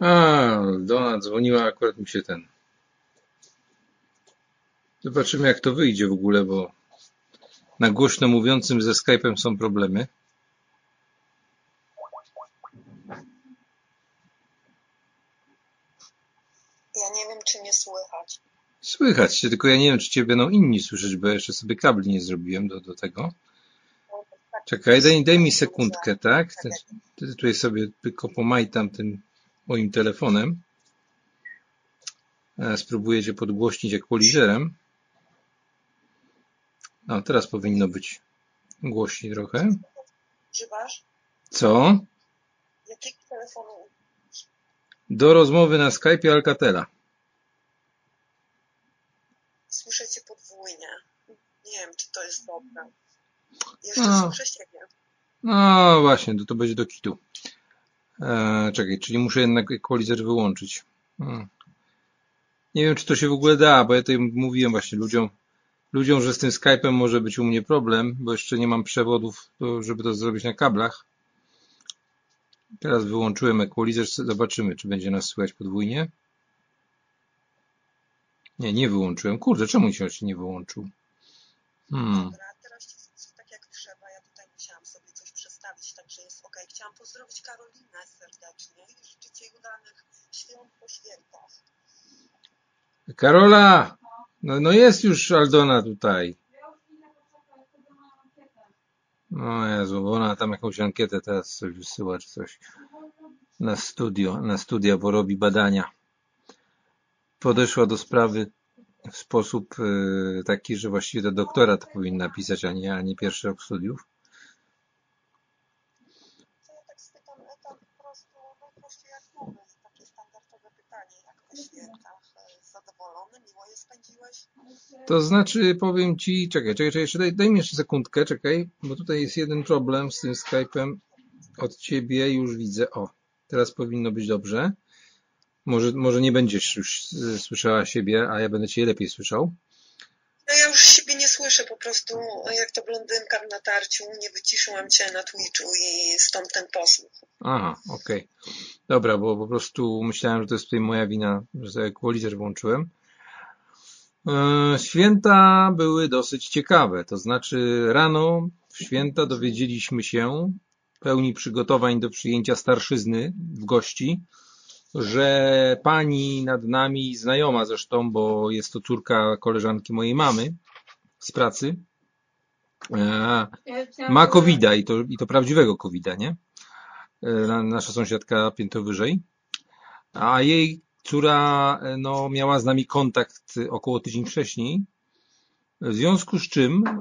A, Dona dzwoniła, akurat mi się ten. Zobaczymy, jak to wyjdzie w ogóle, bo na głośno mówiącym ze Skype'em są problemy. Ja nie wiem, czy mnie słychać. Słychać cię, tylko ja nie wiem, czy cię będą inni słyszeć, bo ja jeszcze sobie kabli nie zrobiłem do, do tego. Czekaj, daj, daj mi sekundkę, tak? Ty, ty tutaj sobie tylko pomajtam tym moim telefonem. E, Spróbuję cię podgłośnić jak polizerem. No, teraz powinno być głośniej trochę. Używasz? Co? Jakiego telefonu? Do rozmowy na Skype'ie Alcatela. Słyszę cię podwójnie. Nie wiem, czy to jest dobre. Jeszcze A. słyszę siebie. No właśnie, to, to będzie do kitu. E, czekaj, czyli muszę jednak equalizer wyłączyć. Hmm. Nie wiem, czy to się w ogóle da, bo ja tutaj mówiłem właśnie ludziom, ludziom, że z tym Skype'em może być u mnie problem, bo jeszcze nie mam przewodów, żeby to zrobić na kablach. Teraz wyłączyłem equalizer, zobaczymy, czy będzie nas słychać podwójnie. Nie, nie wyłączyłem. Kurde, czemu się nie wyłączył? Hmm. Dobra, teraz cię słyszę tak jak trzeba. Ja tutaj musiałam sobie coś przestawić, także jest ok. Chciałam pozdrowić Karolinę serdecznie i życzyć jej udanych świąt po świętach. Karola! No, no jest już Aldona tutaj. No Jezu, bo ona tam jakąś ankietę teraz coś wysyła, czy coś. Na studio, na studia, bo robi badania. Podeszła do sprawy w sposób e, taki, że właściwie to doktora to powinna pisać, a nie, a nie pierwszy rok studiów. To ja tak spytam Eta po prostu, no prościej jak mówię, takie standardowe pytanie, jak po świętach? E, Zadowolony? Miło je spędziłeś? To znaczy, powiem ci, czekaj, czekaj, czekaj, jeszcze daj, daj mi jeszcze sekundkę, czekaj, bo tutaj jest jeden problem z tym Skype'em. Od ciebie już widzę, o, teraz powinno być dobrze. Może, może nie będziesz już y, słyszała siebie, a ja będę cię lepiej słyszał. No ja już siebie nie słyszę, po prostu jak to blondynka w natarciu, nie wyciszyłam cię na Twitchu i stąd ten posłuch. Aha, okej. Dobra, bo po prostu myślałem, że to jest tutaj moja wina, że sobie equalizer włączyłem. E, Święta były dosyć ciekawe, to znaczy rano w święta dowiedzieliśmy się, pełni przygotowań do przyjęcia starszyzny w gości, że pani nad nami, znajoma zresztą, bo jest to córka koleżanki mojej mamy z pracy, e, ma covida i to, i to prawdziwego covida, nie? E, na- Nasza sąsiadka piętro wyżej. A jej córa e, no, miała z nami kontakt około tydzień wcześniej. W związku z czym e,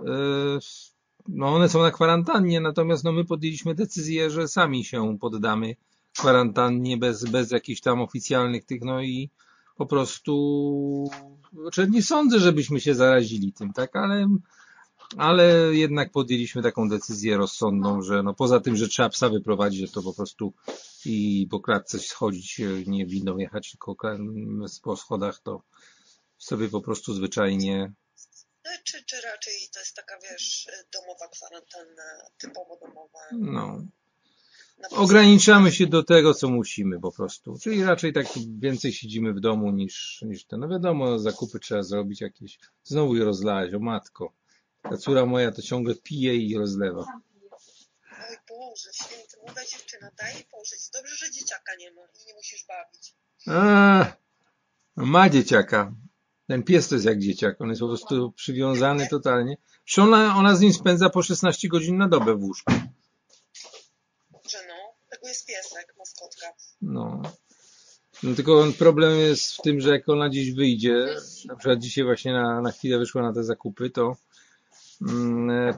no, one są na kwarantannie, natomiast no, my podjęliśmy decyzję, że sami się poddamy kwarantannie bez, bez jakichś tam oficjalnych tych, no i po prostu znaczy nie sądzę, żebyśmy się zarazili tym, tak, ale ale jednak podjęliśmy taką decyzję rozsądną, że no poza tym, że trzeba psa wyprowadzić, to po prostu i po klatce schodzić, nie windą jechać, tylko po schodach, to sobie po prostu zwyczajnie No, Czy, czy raczej to jest taka, wiesz, domowa kwarantanna, typowo domowa? no, ograniczamy się do tego, co musimy po prostu. Czyli raczej tak więcej siedzimy w domu niż, niż to. No wiadomo, zakupy trzeba zrobić jakieś. Znowu je rozlać, o matko. Ta córa moja to ciągle pije i rozlewa. Oj Boże, święty, młoda dziewczyna, daj jej pożyć. Dobrze, że dzieciaka nie ma i nie musisz bawić. A, ma dzieciaka. Ten pies to jest jak dzieciak. On jest po prostu przywiązany totalnie. Przecież ona, ona z nim spędza po 16 godzin na dobę w łóżku. Że no, tego jest piesek, maskotka. No. no tylko problem jest w tym, że jak ona gdzieś wyjdzie, na przykład dzisiaj właśnie na, na chwilę wyszła na te zakupy, to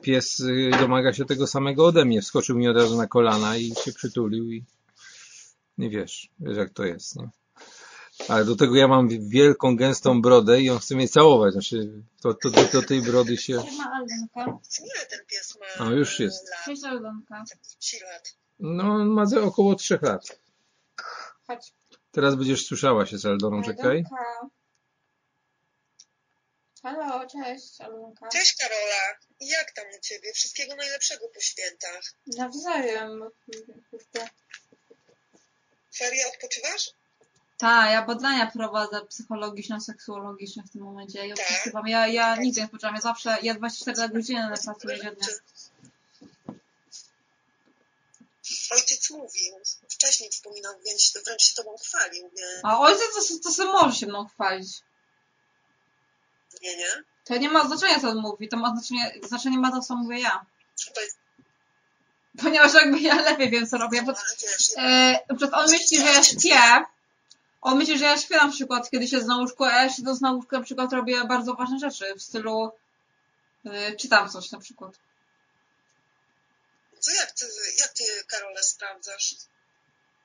pies y, domaga się tego samego ode mnie. Wskoczył mi od razu na kolana i się przytulił i nie wiesz, wiesz jak to jest, nie? Ale do tego ja mam wielką, gęstą brodę i on chce mnie całować. Znaczy, to, to, do, do tej brody się... Ma Aldonka. Ile ten pies ma O, już jest. lat? Cześć Aldonka. Ci lat. No, on ma ze około trzech lat. Chodź. Teraz będziesz słyszała się z Aldoną, czekaj. Aldonka. Halo, cześć Aldonka. Cześć Karola, jak tam u Ciebie? Wszystkiego najlepszego po świętach. Nawzajem. Ferie odpoczywasz? Tak, ja badania prowadzę psychologiczno-seksuologiczne w tym momencie. Ja Tak. opisywam. Ja, ja nigdy nie spoczywam. Ja zawsze, ja 24 godziny pracuję dziennie. Ojciec mówił, wcześniej wspominał, więc wręcz się tobą chwalił, nie? A ojciec to, to sobie może się mną chwalić. To nie ma znaczenia, co on mówi. To ma znaczenie, znaczenie ma to, co mówię ja. Ponieważ jakby ja lepiej wiem, co robię. Bo, no, e, on myśli, że ja śpię. On myśli, że ja śpię na przykład, kiedy się z na łóżku, a ja siedząc na łóżku na przykład robię bardzo ważne rzeczy w stylu e, czytam coś na przykład. co jak ty, jak ty, Karole, sprawdzasz?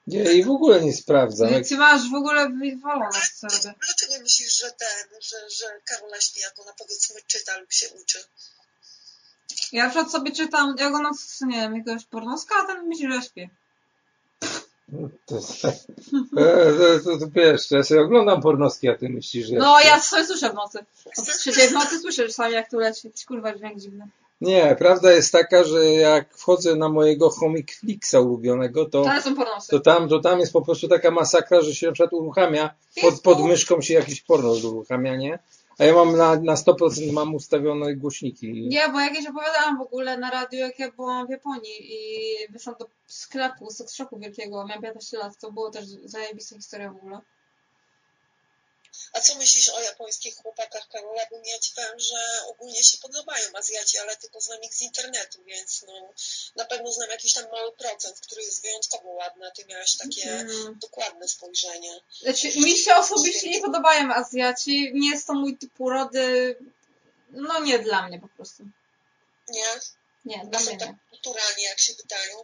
Nie, i w ogóle nie sprawdzam. Jak, Ty masz w ogóle wywalone, co Ale robię. dlaczego myślisz, że ten, że, że Karola śpi, jak ona powiedzmy czyta lub się uczy? Ja na przykład sobie czytam, jak ona, nie wiem, jakiegoś pornoska, a ten myśli, że ja śpię. to, jest- e, to, to, to wiesz, ja sobie oglądam pornoski, a ty myślisz, że... No, ja sobie słyszę w nocy. Od trzeciej w nocy słyszę czasami, jak tu leci. Kurwa dźwięk dziwny. Nie, prawda jest taka, że jak wchodzę na mojego Homicflixa ulubionego, to, to, tam, to tam jest po prostu taka masakra, że się na przykład uruchamia, pod, pod myszką się jakiś porno uruchamia, nie? A ja mam na, na 100% mam ustawione głośniki. Nie, bo jakieś opowiadałam w ogóle na radiu, jak ja byłam w Japonii i wyszłam do sklepu, sex shopu wielkiego, miałam 15 lat, to było też zajebista historia w ogóle. A co myślisz o japońskich chłopakach, Karola? Bo ja ci powiem, że ogólnie się podobają Azjaci, ale tylko znam ich z internetu, więc no, na pewno znam jakiś tam mały procent, który jest wyjątkowo ładny, a ty miałeś takie Mm. dokładne spojrzenie. Znaczy, mi się osobiście nie podobają Azjaci, nie jest to mój typ urody, no nie dla mnie po prostu. Nie? Nie, dla mnie tak nie. kulturalnie, jak się wydają.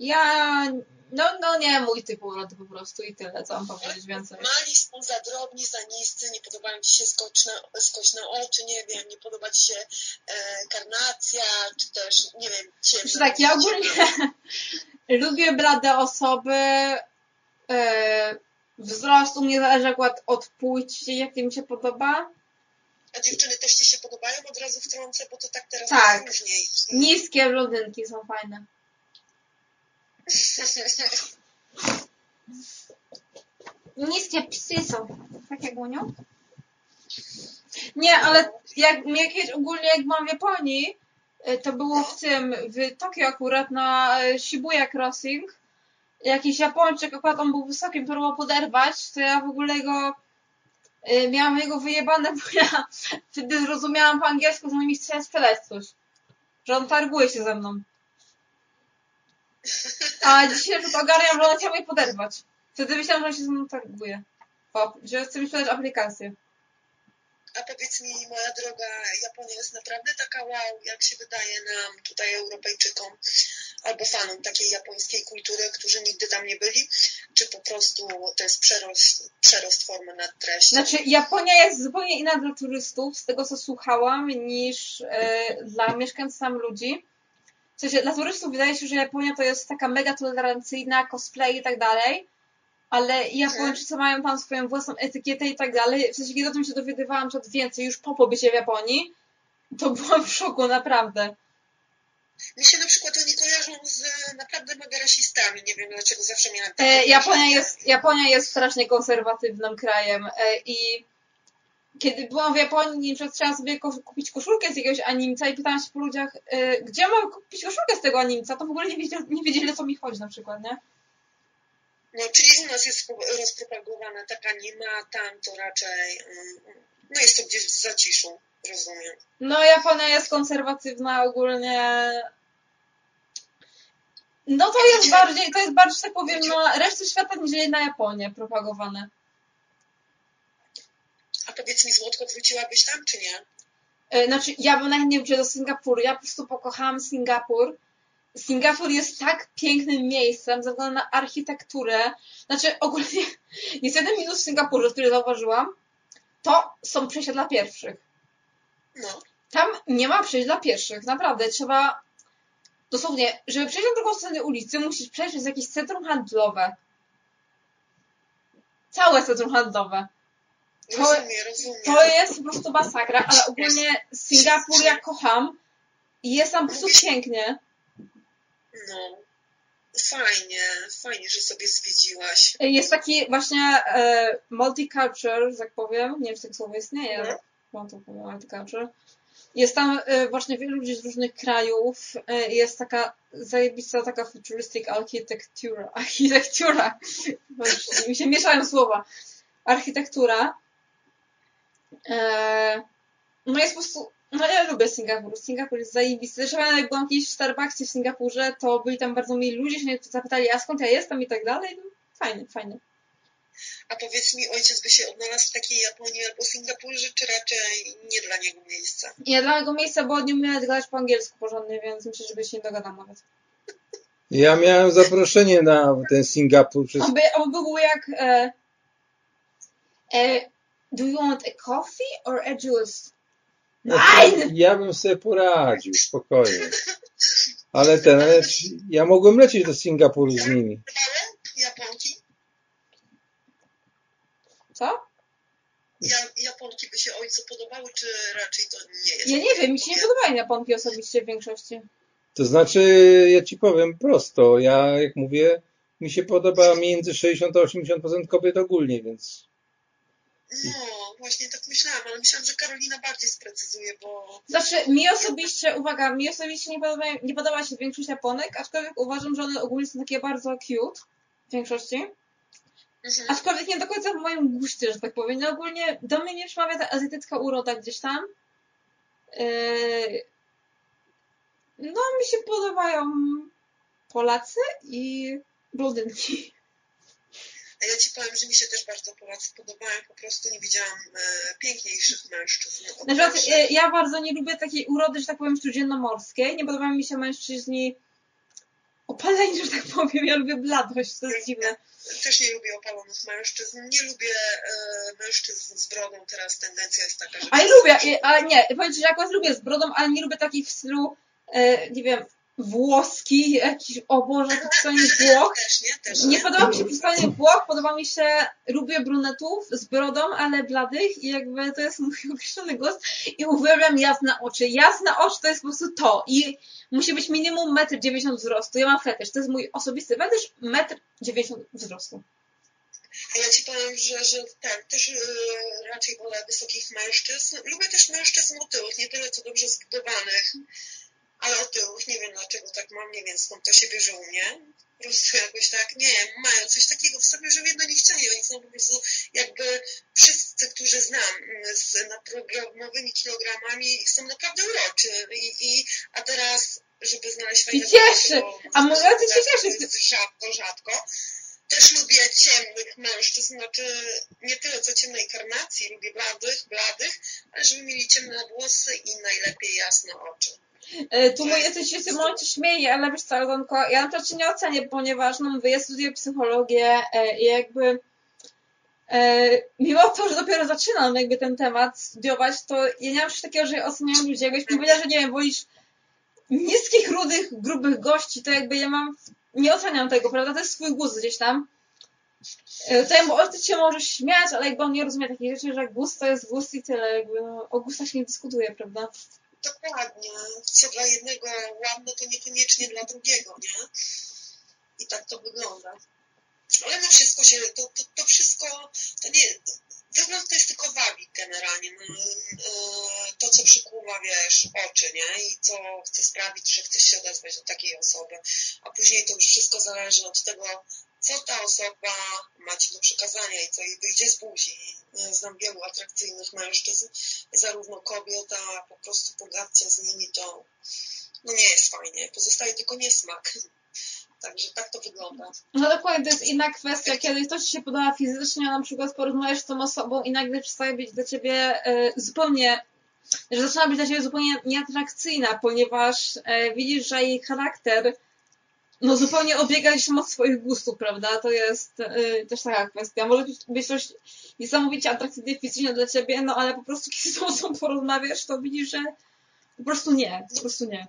Ja, no, no nie mój typ urody po prostu i tyle, co mam powiedzieć więcej. Mali są za drobni, za niscy, nie podobają ci się skoczne, skoczne oczy, nie wiem, nie podoba ci się e, karnacja, czy też, nie wiem, ciemne. Znaczy tak, ja ogólnie lubię blade osoby, e, wzrost u mnie zależy akurat od płci, jak mi się podoba. A dziewczyny też ci się podobają? Od razu wtrącę, bo to tak teraz Tak. różniej. Niskie blondynki są fajne. Niskie psy są. Tak jak Unią? Nie, ale jak kiedyś ogólnie jak byłam w Japonii, y, to było w tym, w Tokio akurat na y, Shibuya Crossing. Jakiś Japończyk, akurat on był wysoki, próbował poderwać, to ja w ogóle go y, miałam jego wyjebane, bo ja wtedy zrozumiałam po angielsku, że on mi chce sprzedać coś. Że on targuje się ze mną. A dzisiaj już ogarniam, że on chciał mnie poderwać. Wtedy myślałam, że on się ze mną targuje. O, że chce mi sprzedać aplikację. A powiedz mi, moja droga, Japonia jest naprawdę taka wow, jak się wydaje nam tutaj Europejczykom albo fanom takiej japońskiej kultury, którzy nigdy tam nie byli? Czy po prostu to jest przerost, przerost formy nad treścią? Znaczy, Japonia jest zupełnie inna dla turystów, z tego co słuchałam, niż e, dla mieszkańców tam ludzi. W sensie, dla turystów wydaje się, że Japonia to jest taka mega tolerancyjna, cosplay i tak dalej, ale Japończycy mają tam swoją własną etykietę i tak dalej. W sensie, kiedy o tym się dowiadywałam przed więcej, już po pobycie w Japonii, to byłam w szoku, naprawdę. Mi się na przykład oni kojarzą z e, naprawdę mega rasistami. Nie wiem dlaczego zawsze miałam takie E, Japonia, jest, Japonia jest strasznie konserwatywnym krajem e, i kiedy byłam w Japonii, przed chciałam sobie kupić koszulkę z jakiegoś animca i pytałam się po ludziach, e, gdzie mam kupić koszulkę z tego animca, to w ogóle nie wiedzieli, nie wiedzieli o co mi chodzi na przykład, nie? No, czyli u nas jest rozpropagowana taka nie ma, tam to raczej mm, no jest to gdzieś w zaciszu, rozumiem. No Japonia jest konserwatywna ogólnie. No to jest bardziej, to jest bardziej, że tak powiem, na resztę świata niż na Japonię propagowane. Powiedz mi, Złotko, wróciłabyś tam, czy nie? E, Znaczy, ja bym najchętniej wróciła do Singapuru. Ja po prostu pokochałam Singapur. Singapur jest tak pięknym miejscem ze względu na architekturę. Znaczy, ogólnie jest jeden minus w Singapurze, który zauważyłam. To są przejścia dla pierwszych. No. Tam nie ma przejść dla pieszych. Naprawdę, trzeba... Dosłownie, żeby przejść na drugą stronę ulicy, musisz przejść przez jakieś centrum handlowe. Całe centrum handlowe. To- Rozumiem, rozumiem. To jest po prostu masakra, ale ogólnie Singapur ja kocham i jest tam po prostu pięknie. No. Fajnie, fajnie, że sobie zwiedziłaś. Jest taki właśnie e, multicultural, że tak powiem, nie wiem, czy tak słowo istnieje, Mhm. mam to powiem, multicultural. Jest tam e, właśnie wielu ludzi z różnych krajów, e, jest taka zajebista taka futuristic architektura, architektura, mi się mieszają słowa, architektura. E, no jest po prostu, no ja lubię Singapur, Singapur jest zajebisty. Zresztą jak byłam kiedyś w Starbucksie w Singapurze, to byli tam bardzo mili ludzie, się mnie zapytali, a skąd ja jestem i tak dalej. No, fajnie, fajnie. A powiedz mi, ojciec by się odnalazł w takiej Japonii albo Singapurze, czy raczej nie dla niego miejsca? Ja dla jego miejsca, bo nie umiem gadać po angielsku porządnie, więc myślę, że by się nie dogadał nawet. Ja miałem zaproszenie na ten Singapur przez... On by, on by był jak e, e, Do you want a coffee or a juice? Nein! Ja bym sobie poradził, spokojnie. Ale ten, ale ja mogłem lecieć do Singapuru z nimi. Japonki? Co? Ja, Japonki by się ojcu podobały, czy raczej to nie jest? Ja nie wiem, mi się nie podobają Japonki osobiście w większości. To znaczy, ja ci powiem prosto, ja jak mówię, mi się podoba między 60 a 80% kobiet ogólnie, więc No, właśnie tak myślałam, ale myślałam, że Karolina bardziej sprecyzuje, bo Znaczy, mi osobiście, uwaga, mi osobiście nie podoba, nie podoba się większość Japonek, aczkolwiek uważam, że one ogólnie są takie bardzo cute w większości. mhm. Aczkolwiek nie do końca w moim guście, że tak powiem. No ogólnie do mnie nie przemawia ta azjatycka uroda gdzieś tam. Yy... No, mi się podobają Polacy i blondynki. A ja ci powiem, że mi się też bardzo Polacy podobają, po prostu nie widziałam e, piękniejszych mężczyzn. od Na przykład naszych. e, ja bardzo nie lubię takiej urody, że tak powiem, śródziemnomorskiej. Nie podobają mi się mężczyźni opaleni, że tak powiem. Ja lubię bladość, to jest dziwne. Też nie lubię opalonych mężczyzn, nie lubię e, mężczyzn z brodą, teraz tendencja jest taka, że... A ja lubię, ale nie, powiem ci, że akurat lubię z brodą, ale nie lubię takich w stylu, e, nie wiem, włoski, jakiś, o Boże, przystanie Włoch. Też nie, też Nie podoba mi się przystanie Włoch, podoba mi się, lubię brunetów z brodą, ale bladych i jakby to jest mój określony głos i uwielbiam jasne oczy. Jasne oczy to jest po prostu to i musi być minimum 1,90 m wzrostu. Ja mam fetysz, to jest mój osobisty fetysz, 1,90 m wzrostu. A ja ci powiem, że, że tak, też e, raczej wolę wysokich mężczyzn. Lubię też mężczyzn otyłych, nie tyle co dobrze zbudowanych, ale otyłych. Nie wiem dlaczego tak mam, nie wiem skąd to się bierze u mnie. Po prostu jakoś tak, nie wiem, mają coś takiego w sobie, że do nich ciągnie. Oni są po prostu jakby wszyscy, którzy znam mm, z nadprogramowymi kilogramami są naprawdę uroczy. I, i, a teraz, żeby znaleźć fajne cieszy! bo- A mój ojciec się cieszy. rzadko, rzadko. Też lubię ciemnych mężczyzn, znaczy nie tyle co ciemnej karnacji, lubię bladych, bladych, ale żeby mieli ciemne włosy i najlepiej jasne oczy. E, Tu mój jesteś się momencie śmieje, ale wiesz co, ja na przykład się nie ocenię, ponieważ no mówię, ja studiuję psychologię e, i jakby e, mimo to, że dopiero zaczynam jakby ten temat studiować, to ja nie mam coś takiego, że oceniam ludzi. Jakbyś mi powiedziała, że nie wiem, wolisz niskich, rudych, grubych gości, to jakby ja mam, nie oceniam tego, prawda? To jest swój gust gdzieś tam. To jakby ojciec się może śmiać, ale jakby on nie rozumie takich rzeczy, że gust to jest gust i tyle, jakby no, o gustach się nie dyskutuje, prawda? Dokładnie. Co dla jednego ładne, to niekoniecznie dla drugiego, nie? I tak to wygląda. Ale na wszystko się, to, to, to wszystko, to nie, wygląd to jest tylko wabik generalnie. No, e, to, co przykuwa, wiesz, oczy, nie? I co chce sprawić, że chcesz się odezwać do takiej osoby. A później to już wszystko zależy od tego, co ta osoba ma ci do przekazania i co jej wyjdzie z buzi. E, Znam wielu atrakcyjnych mężczyzn, zarówno kobiet, a po prostu pogadcie z nimi to no nie jest fajnie. Pozostaje tylko niesmak. Także tak to wygląda. No dokładnie, to jest inna kwestia, kiedy ktoś ci się podoba fizycznie, a na przykład porozmawiasz z tą osobą i nagle przestaje być dla ciebie e, zupełnie, że zaczyna być dla ciebie zupełnie nieatrakcyjna, ponieważ e, widzisz, że jej charakter no zupełnie odbiega się od swoich gustów, prawda? To jest e, też taka kwestia. Może być- być coś niesamowicie atrakcyjne fizycznie dla ciebie, no ale po prostu kiedy z tą osobą porozmawiasz, to widzisz, że po prostu nie, po prostu nie.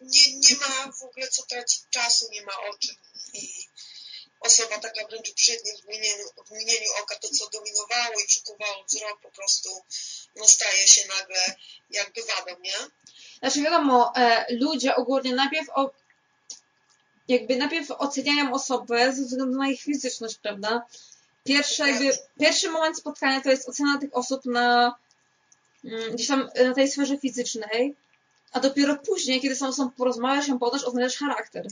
Nie, nie ma w ogóle co tracić czasu, nie ma o czym. I osoba taka wręcz brzydnie w mgnieniu, w oka, to co dominowało i przykuwało wzrok, po prostu no, staje się nagle jakby wadą, nie? Znaczy wiadomo, e, ludzie ogólnie najpierw o... jakby najpierw oceniają osobę ze względu na ich fizyczność, prawda? Pierwszy, jakby, pierwszy moment spotkania to jest ocena tych osób na mm, gdzieś tam na tej sferze fizycznej, a dopiero później, kiedy są, są porozmawiać, się podasz, oceniasz charakter.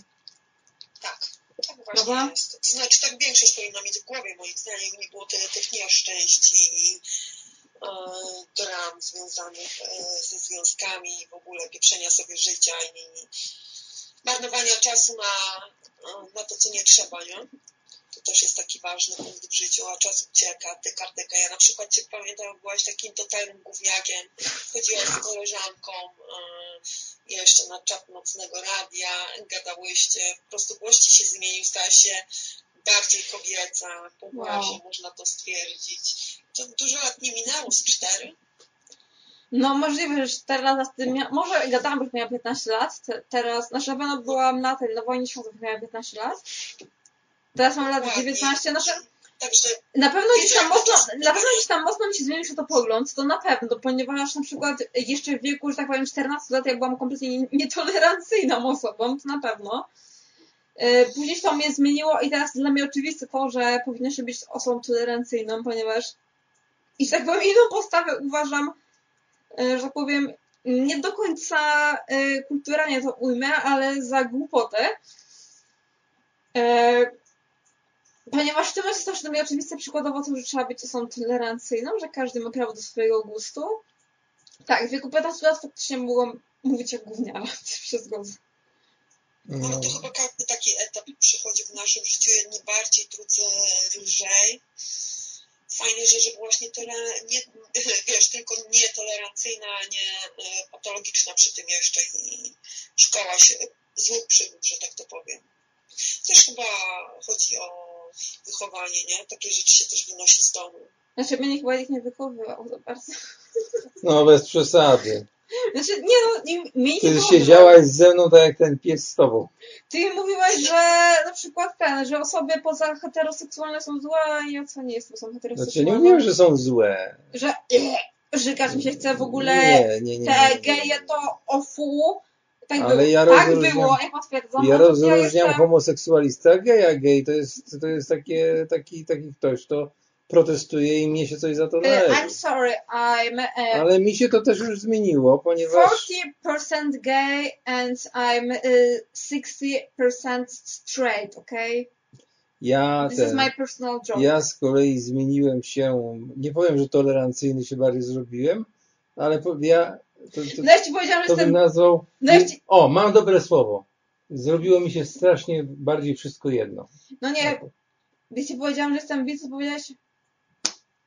Tak, tak właśnie Dobra. jest. To znaczy tak większość powinna mieć w głowie, moim zdaniem nie było tyle tych nieszczęść i e, dram związanych e, ze związkami i w ogóle pieprzenia sobie życia i marnowania czasu na, e, na to, co nie trzeba, nie? To też jest taki ważny punkt w życiu, a czas ucieka, ty kartyka. Ja na przykład cię pamiętam, byłaś takim totalnym gówniakiem, chodziłaś z koleżanką, e, jeszcze na czat nocnego radia, gadałyście, po prostu głos się zmienił, stała się bardziej kobieca, po głosie Wow. można to stwierdzić. To dużo lat nie minęło, z cztery? No możliwe, że 4 lata z tym mia- może gadałam, że miałam 15 lat, te, teraz, znaczy na pewno byłam na tej, na wojnie światów, miałam 15 lat. Teraz mam lat Ładnie. 19, znaczy Także na pewno gdzieś tam mocno, na pewno gdzieś tam mocno mi się zmienił światopogląd, to na pewno, ponieważ na przykład jeszcze w wieku, że tak powiem 14 lat, jak byłam kompletnie nietolerancyjną osobą, to na pewno. E, Później to mnie zmieniło i teraz dla mnie oczywiste to, że powinno się być osobą tolerancyjną, ponieważ i tak powiem inną postawę uważam, że tak powiem, nie do końca e, kulturalnie to ujmę, ale za głupotę. E, Ponieważ w tym jest też dla mnie oczywiste przykładowo to, że trzeba być osobą tolerancyjną, że każdy ma prawo do swojego gustu. Tak, w wieku 15 lat faktycznie mogłam mówić jak gówniara, się zgodzę. no, No, to chyba każdy taki etap przychodzi w naszym życiu, jedni bardziej, drudzy lżej. Fajnie, że, że byłaś nietole- nie, wiesz, tylko nietolerancyjna, a nie e, patologiczna przy tym jeszcze i szkołaś złych przygód, że tak to powiem. Też chyba chodzi o wychowanie, nie? Takie rzeczy się też wynosi z domu. Znaczy mnie chyba ich nie wychowywał za bardzo. no bez przesady. Znaczy nie no, nie, nie Ty siedziałaś ze mną tak jak ten pies z tobą. Ty mówiłaś, że na przykład ten, że osoby poza heteroseksualne są złe i ja co nie jestem osobą Znaczy heteroseksualną. nie mówiłem, że są złe. Że żygać mi się chce w ogóle Nie, nie, nie. te geje to ofu. Tak, Ale było. ja tak było, ja potwierdzam. Ja Natomiast rozróżniam jestem- homoseksualistę, a geja. Gej to jest, to jest takie, taki, taki ktoś, kto protestuje i mnie się coś za to Uh, należy. I'm sorry, I'm uh, Ale mi się to też już zmieniło, ponieważ 40% gay and I'm uh, 60% straight, okay? ja This is ten, my personal joke. ja z kolei zmieniłem się, nie powiem, że tolerancyjny się bardziej zrobiłem, ale po- ja to, to, No ja ci powiedziałam, że to bym jestem... nazwał, No ja ci... o, mam dobre słowo. Zrobiło mi się strasznie bardziej wszystko jedno. No nie, gdy ci powiedziałam, że jestem bi, to powiedziałeś...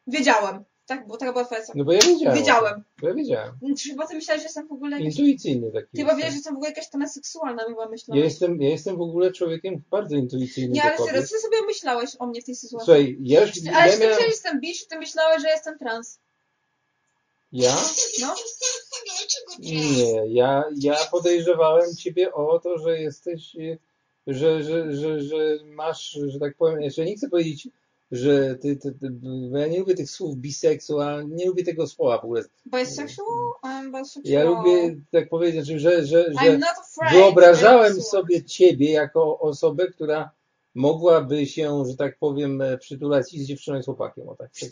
Wiedziałem. Tak, bo taka była twoja No bo ja wiedziałem. Wiedziałem. Bo ja wiedziałem. Czy chyba ty myślałeś, że jestem w ogóle jakaś... Intuicyjny taki. Ty chyba wiedziałeś, że jestem w ogóle jakaś transseksualna, chyba Ja myślałeś. jestem, ja jestem w ogóle człowiekiem bardzo intuicyjnym Nie, ale serio, co ty sobie myślałeś o mnie w tej sytuacji? Słuchaj, ja, już- Ale ja czy ty miałem... myślałeś, że jestem bi, czy ty myślałeś, że jestem trans? Ja? No. Nie, ja, ja podejrzewałem ciebie o to, że jesteś, że, że, że, że masz, że tak powiem, jeszcze nie chcę powiedzieć, że ty, ty, ty bo ja nie lubię tych słów biseksual, nie lubię tego słowa w ogóle. Bisexual? I'm bisexual. Ja lubię tak powiedzieć, że, że, że, wyobrażałem sobie ciebie jako osobę, która mogłaby się, że tak powiem, e, przytulać i z dziewczyną i z chłopakiem, o tak, tak,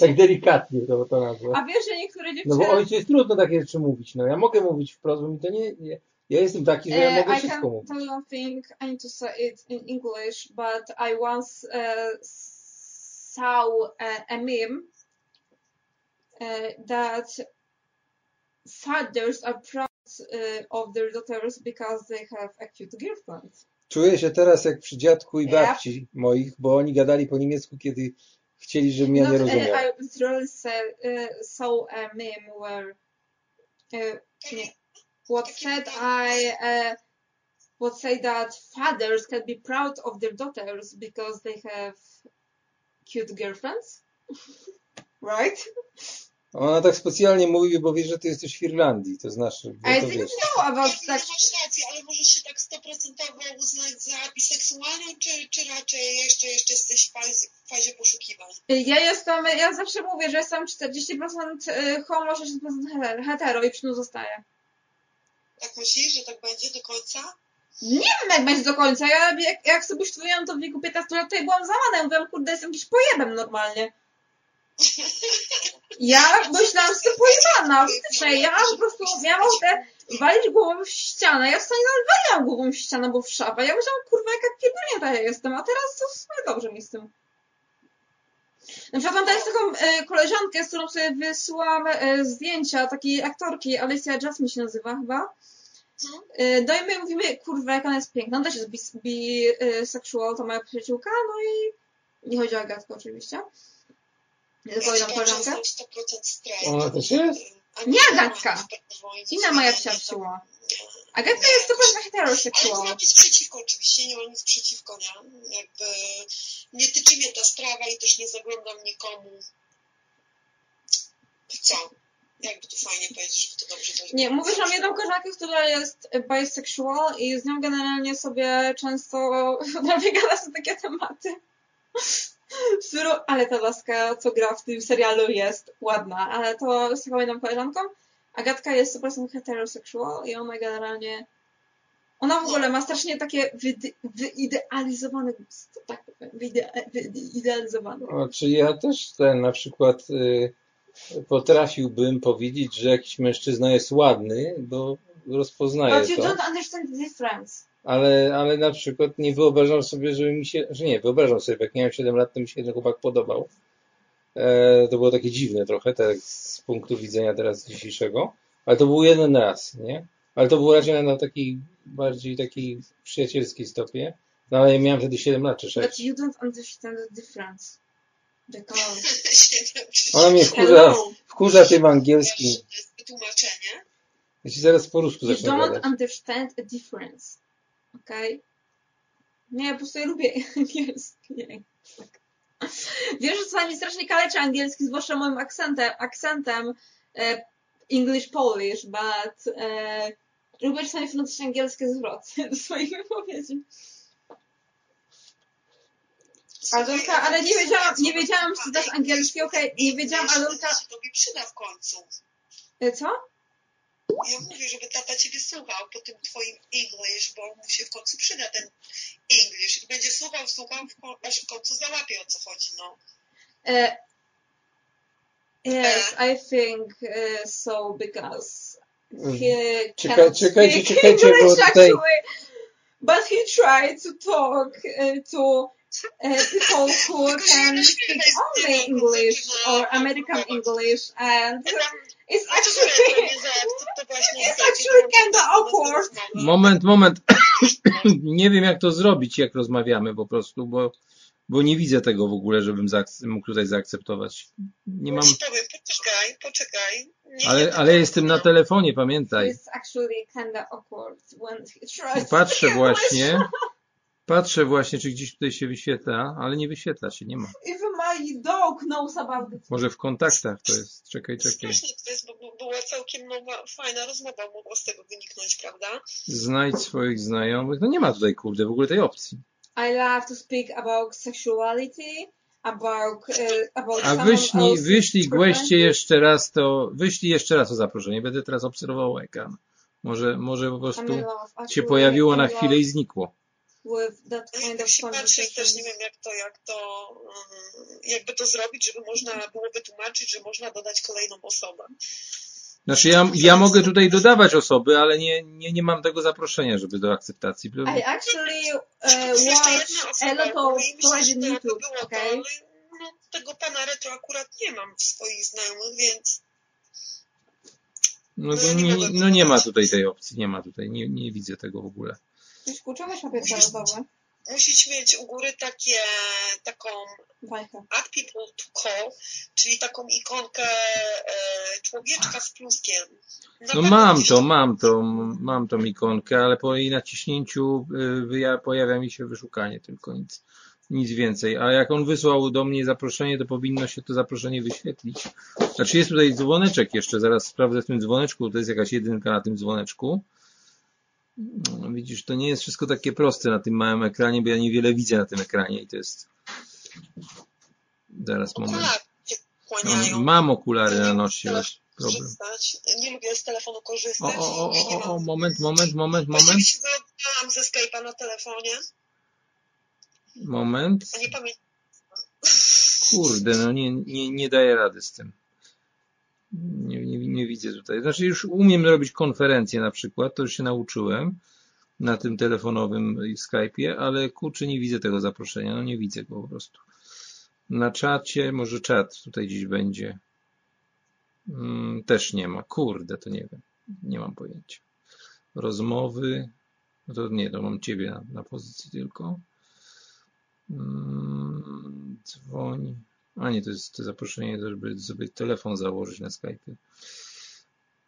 tak delikatnie to, to nazwę. A wiesz, że niektóre No dziewczyny... bo ojcu jest trudno takie rzeczy mówić. No ja mogę mówić wprost, bo mi to nie, nie ja jestem taki, że ja Uh, mogę I wszystko mówić. you one thing. I need to say it in English, but I once uh, saw uh, a meme uh, that fathers are proud uh, of their daughters because they have a cute girlfriend. Czuję się teraz jak przy dziadku i babci moich, bo oni gadali po niemiecku, kiedy chcieli, żebym ja nie Not, uh, rozumiał. I literally uh, saw a meme where uh, what said I uh, would say that fathers can be proud of their daughters because they have cute girlfriends, right? Ona tak specjalnie mówi, bo wie, że ty jesteś w Irlandii, to znaczy, I to didn't wiesz. know about that. masz rację, ale możesz się tak stoprocentowo uznać za biseksualną, czy, czy raczej jeszcze, jeszcze jesteś w fazie, w fazie poszukiwań? Ja jestem, ja zawsze mówię, że jestem 40% homo, 60% hetero i przy tym zostaję. Tak myślisz, że tak będzie do końca? Nie wiem jak będzie do końca. Ja jak, jak sobie studiowałam to w wieku 15 lat, to ja byłam załamana. Ja mówiłam, kurde, jestem jakiś pojebem normalnie. Ja myślałam, że pojebana. Faktycznie, ja po prostu miałam ochotę walić głową w ścianę. Ja w stanie waliłam głową w ścianę, bo w szafę. Ja myślałam, kurwa, jaka pierdolnięta ja jestem, a teraz to w sumie dobrze mi z tym. Na przykład mam teraz taką e, koleżankę, z którą sobie wysyłam e, zdjęcia takiej aktorki, Alicia Jasmine się nazywa chyba. No. E, no i my mówimy, kurwa, jak ona jest piękna. Ona też jest bis- bisexual, to moja przyjaciółka, no i nie chodzi o Agatkę oczywiście. Że koleżankę. jestem 100% straight. Ona też jest? Nie Agatka. Inna moja przyjacióła. nie. Agatka jest 100% Ale nie heterosexual. mam nic przeciwko, oczywiście, nie mam nic przeciwko, nie? Jakby nie tyczy mnie ta sprawa i też nie zaglądam nikomu. To co? Jakby to fajnie powiedzieć, żeby to dobrze to Nie, mówisz, że mam jedną koleżankę, która jest bisexual i z nią generalnie sobie często prawie gada na takie tematy. Którą, ale ta laska, co gra w tym serialu jest ładna, ale to z taką jedną koleżanką. Agatka jest 100% heterosexual i ona generalnie ona w ogóle ma strasznie takie wyidealizowane gusto, tak powiem, wyide- wyidealizowane. O, czy ja też ten na przykład y, potrafiłbym powiedzieć, że jakiś mężczyzna jest ładny, bo rozpoznaję But you to, don't understand the difference. ale, ale na przykład nie wyobrażam sobie, żeby mi się, że nie, wyobrażam sobie, jak miałem 7 lat, to mi się ten chłopak podobał. E, to było takie dziwne trochę, tak z punktu widzenia teraz dzisiejszego, ale to był jeden raz, nie? Ale to było raczej na takiej bardziej takiej przyjacielskiej stopie. No ale ja miałem wtedy 7 lat czy 6. But you don't understand the difference. Ona mnie wkurza, wkurza tym angielskim. Wytłumaczenie. Ja ci zaraz po rusku You zacznę don't gadać. understand a difference. Okay? Nie, ja po prostu ja lubię angielski. Tak. Wiesz, że czasami strasznie kaleczy angielski, zwłaszcza moim akcentem, akcentem e, English Polish, but e, lubię czasami wnosi angielskie zwroty do swoich wypowiedzi. Alonka, ale nie wiedziałam, nie wiedziałam, czy znasz angielski, okej, nie wiedziałam, Alonka, To się tobie przyda w końcu. e, co? Ja mówię, żeby tata ciebie słuchał po tym twoim English, bo mu się w końcu przyda ten English. I będzie słuchał, słuchał, aż w końcu załapie o co chodzi, no. Uh, yes, I think uh, so because he Czeka- cannot czekajcie, speak czekajcie, bo English tutaj- actually, but he tried to talk uh, to people who can nie speak only English or American English, and it's actually it's actually po prostu awkward. Moment, moment. nie wiem jak to zrobić, jak rozmawiamy po prostu, bo, bo nie widzę tego w ogóle, żebym mógł tutaj zaakceptować. Nie mam, poczekaj, poczekaj. Nie ale, ale jestem na telefonie, pamiętaj. it's actually kinda awkward when he tries. to Patrzę właśnie, patrzę właśnie, czy gdzieś tutaj się wyświetla, ale nie wyświetla się, nie ma. Even my dog knows about it. Może w kontaktach to jest, czekaj, czekaj. Strasznie to jest, bo była całkiem nowa, fajna rozmowa, mogła z tego wyniknąć, prawda? Znajdź swoich znajomych. No nie ma tutaj, kurde, w ogóle tej opcji. I love to speak about sexuality, about uh, about A wyślij, wyślij goście jeszcze raz to, wyślij jeszcze raz to zaproszenie. Będę teraz obserwował ekran. Może, może po prostu się pojawiło na chwilę i znikło. With that kind of patrzy, też conversation. nie wiem jak to, jak to, mm, jakby to zrobić, żeby można było wytłumaczyć, że można dodać kolejną osobę. Znaczy ja, ja mogę tutaj dodawać osoby, ale nie, nie, nie mam tego zaproszenia, żeby do akceptacji. I actually uh, watch a lot of by YouTube, było to, okay? ale no, tego pana retro akurat nie mam w swoich znajomych, więc No, to nie, no nie ma tutaj tej opcji, nie ma tutaj, nie, nie widzę tego w ogóle. Coś kurczować papier toaletowy. musisz mieć u góry takie, taką Bajka. add people to call, czyli taką ikonkę e, człowieczka z pluskiem. Na No mam musisz- to, mam to, mam tą ikonkę, ale po jej naciśnięciu y, wyja- pojawia mi się wyszukanie, tylko nic, nic więcej. A jak on wysłał do mnie zaproszenie, to powinno się to zaproszenie wyświetlić. Znaczy jest tutaj dzwoneczek jeszcze, zaraz sprawdzę w tym dzwoneczku, to jest jakaś jedynka na tym dzwoneczku. No, widzisz, to nie jest wszystko takie proste na tym małym ekranie, bo ja niewiele widzę na tym ekranie i to jest... Zaraz moment. Się kłaniają. Mam, okulary na nosie, problem. Nie lubię z telefonu O, korzystać. o, o, o, o, mam. moment, moment, moment, Właściwie moment, się wylogowałam ze Skype'a na telefonie, moment. a nie pamiętam. Kurde, no nie, nie, nie daję rady z tym. Nie, nie, widzę tutaj. Znaczy już umiem robić konferencje na przykład, to już się nauczyłem na tym telefonowym Skype'ie, ale kurczę nie widzę tego zaproszenia, no nie widzę go po prostu. Na czacie, może czat tutaj gdzieś będzie. Mm, też nie ma. Kurde, to nie wiem. Nie mam pojęcia. Rozmowy. No to nie, to mam ciebie na, na pozycji tylko. Mm, Dzwoń. A nie, to jest to zaproszenie, żeby sobie telefon założyć na Skype.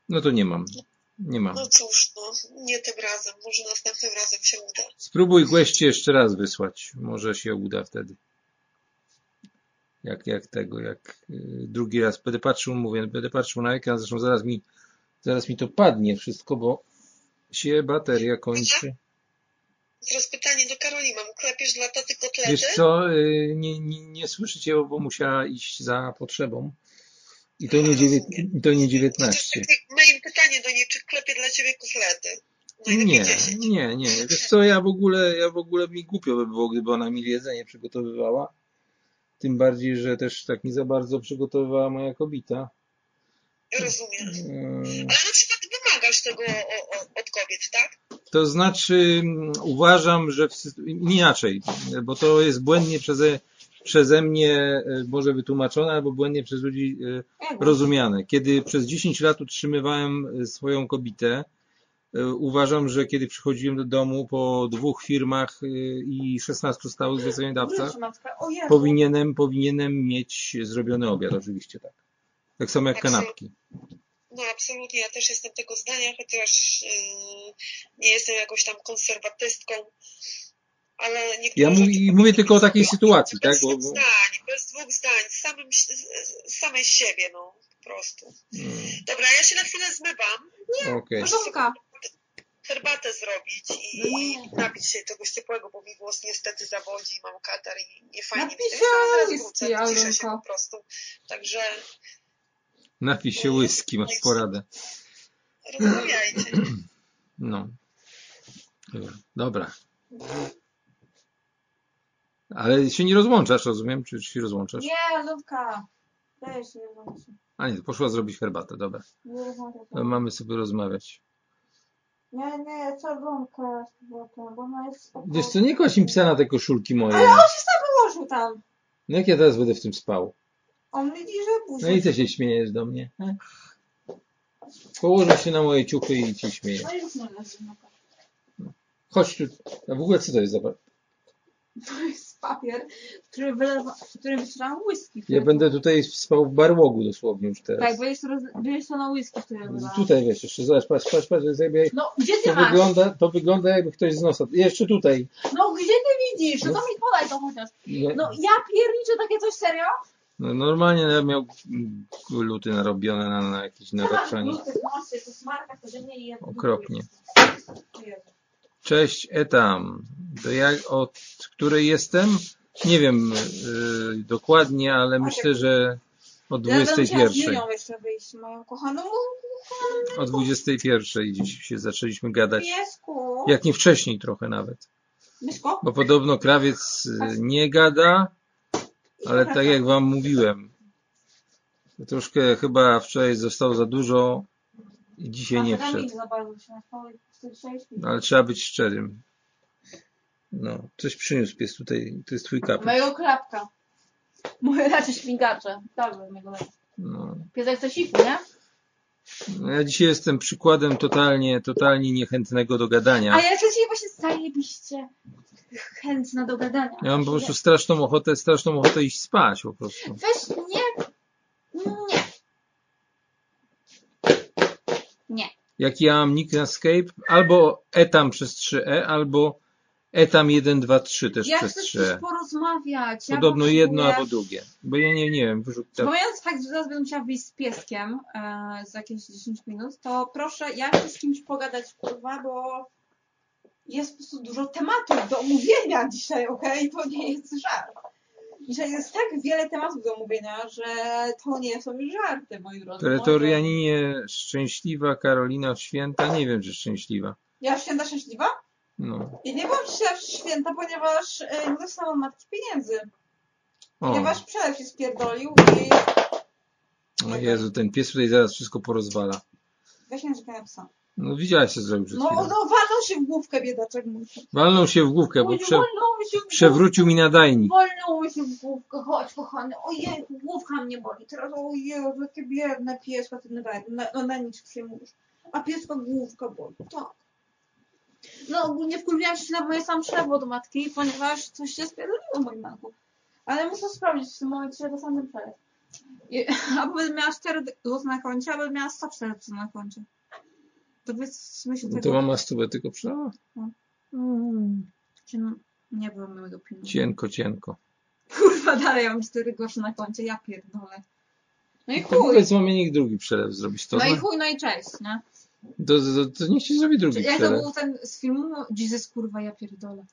No to nie mam. Nie mam. No cóż, no, nie tym razem. Może następnym razem się uda. Spróbuj gości jeszcze raz wysłać. Może się uda wtedy. Jak, jak tego, jak y, drugi raz będę patrzył, mówię, będę patrzył na ekran, zresztą zaraz mi, zaraz mi to padnie wszystko, bo się bateria kończy. Teraz pytanie do Karoli mam. Klepiesz dla taty kotlety? Wiesz co, y, nie, nie, nie słyszę cię, bo musiała iść za potrzebą. I to nie, dziewię, to nie 19. To jest moje pytanie do niej, czy klepie dla ciebie kotlety? Najlepiej Nie, 10. nie, nie. Wiesz co, ja w ogóle, ja w ogóle mi głupio by było, gdyby ona mi jedzenie przygotowywała. Tym bardziej, że też tak nie za bardzo przygotowywała moja kobieta. Rozumiem. Yy, Ale na przykład tego o, o, od kobiet, tak? To znaczy, mm, uważam, że w, inaczej, bo to jest błędnie przeze, przeze mnie e, może wytłumaczone, albo błędnie przez ludzi e, rozumiane. Kiedy przez 10 lat utrzymywałem e, swoją kobietę, e, uważam, że kiedy przychodziłem do domu po dwóch firmach e, i 16 stałych zleceniodawcach, powinienem, powinienem mieć zrobiony obiad, oczywiście tak. Tak samo jak kanapki. No absolutnie, ja też jestem tego zdania, chociaż yy, nie jestem jakąś tam konserwatystką, ale niektórzy... Ja mówię, mówię tylko o takiej sytuacji, tak? Bez dwóch bo, zdań, bez dwóch zdań, samym, samej siebie, no, po prostu. mm, Dobra, ja się na chwilę zmywam, Okej. Koszulka. herbatę zrobić i, No nie. i napić się czegoś ciepłego, bo mi głos niestety zawodzi, mam katar i nie fajnie mi się zaraz wrócę, ciszę się po prostu. Także Napij się whisky, masz poradę. rozmawiajcie. No. Dobra. Ale się nie rozłączasz, rozumiem? Czy, się rozłączasz? Nie, Ludka. Weź, nie rozłącz się. A nie, poszła zrobić herbatę, dobra. Nie. To Mamy sobie rozmawiać. Nie, nie, co Lunka z powrotem, bo ona jest spokojna. Wiesz co, nie kładź mi psa na te koszulki moje. Ale on się sam położył tam. No jak ja teraz będę w tym spał? On widzi, że No później. i co się śmiejesz do mnie? he? Położę się na moje ciuchy i ci śmieję. No już no Chodź tu. A w ogóle co to jest za... To jest papier, który wylewa, który wycieram whisky. Ja będę tutaj spał w barłogu dosłownie już teraz. Tak, będziesz, roz... będziesz to na whisky, wylewam. Tutaj wiesz, jeszcze zobacz, patrz, patrz, patrz, jest jakby, No, gdzie ty to masz? wygląda, to wygląda jakby ktoś z nosa. Jeszcze tutaj. No, gdzie ty widzisz? No to mi podaj to chociaż. Nie, No, ja pierniczę takie coś serio? No, normalnie ja miał luty narobione na, na jakieś nawarczanie. Luty, nosy, to smarka, to nie i ja Okropnie. Cześć, Etam. To jak, od której jestem? Nie wiem yy, dokładnie, ale myślę, że od Ja będę musiała z 21. Julią jeszcze wyjść, moją kochaną O 21 dziś się zaczęliśmy gadać. Jak nie wcześniej trochę nawet. Bo podobno krawiec y, nie gada, ale tak jak wam mówiłem, troszkę chyba wczoraj zostało za dużo i dzisiaj nie wszedł. ale trzeba być szczerym. No, coś przyniósł pies tutaj, to jest twój kapel. Mojego klapka. Moje raczej śmigacze. Dobrze, mojego lepiej. No. Piesek chce siku, nie? No, Ja dzisiaj jestem przykładem totalnie, totalnie niechętnego do gadania. A ja chcę dzisiaj właśnie zajebiście chętna do gadania. Ja mam po prostu straszną ochotę, straszną ochotę iść spać po prostu. Weź, nie. Nie. Nie. Jak ja mam nick na Skype, albo etam przez 3e, albo etam 123 też Ja przez chcę 3e. coś porozmawiać. Ja Podobno jedno potrzebuję- albo drugie. Bo ja nie, nie wiem, wyszuk tak. Pomijając fakt, że zaraz będę musiała wyjść z pieskiem e, za jakieś 10 minut, to proszę, ja chcę z kimś pogadać, kurwa, bo jest po prostu dużo tematów do omówienia dzisiaj, okej? To nie jest żart. że jest tak wiele tematów do omówienia, że to nie są już żarty, moi drodzy. Pretorianinie szczęśliwa, Karolina święta, nie wiem czy szczęśliwa. Ja święta szczęśliwa? No. I nie byłam w święta, ponieważ e, nie dostałam matki pieniędzy. O, Ponieważ przelew się spierdolił i o Jezu, ten pies tutaj zaraz wszystko porozwala. weź nie na psa. No widziałaś co zrobił przed No, chwilą. no walnął się w główkę biedaczek mój. Walnął się w główkę, bo Oj, prze, Walnął się w główkę. przewrócił mi nadajnik. Walnął mi się w główkę, chodź kochany. Ojej, główka mnie boli. Teraz ojej, jakie biedne pieska, ty na, na, na, nic przyjmujesz. A pieska główka boli. Tak. No ogólnie wkurwiłam się na moje sam szlewo do matki, ponieważ coś się spierdoliło w moim maku. Ale muszę sprawdzić w tym momencie, to sam ten przelew. I- miała 4 zł na koncie, będę miała 104 zł na koncie. To powiedzmy się No tego. to mama stówę tylko przylała? Mm. Czy no, nie było pilnu. Cienko, cienko. Kurwa, dalej mam 4 grosze na koncie, ja pierdolę. No i To chuj. powiedz mamie niech drugi przelew zrobić to. No i chuj, no i cześć, nie? To, to, to niech ci zrobi drugi Jak to przelew. był ten z filmu? Jesus, kurwa, ja pierdolę.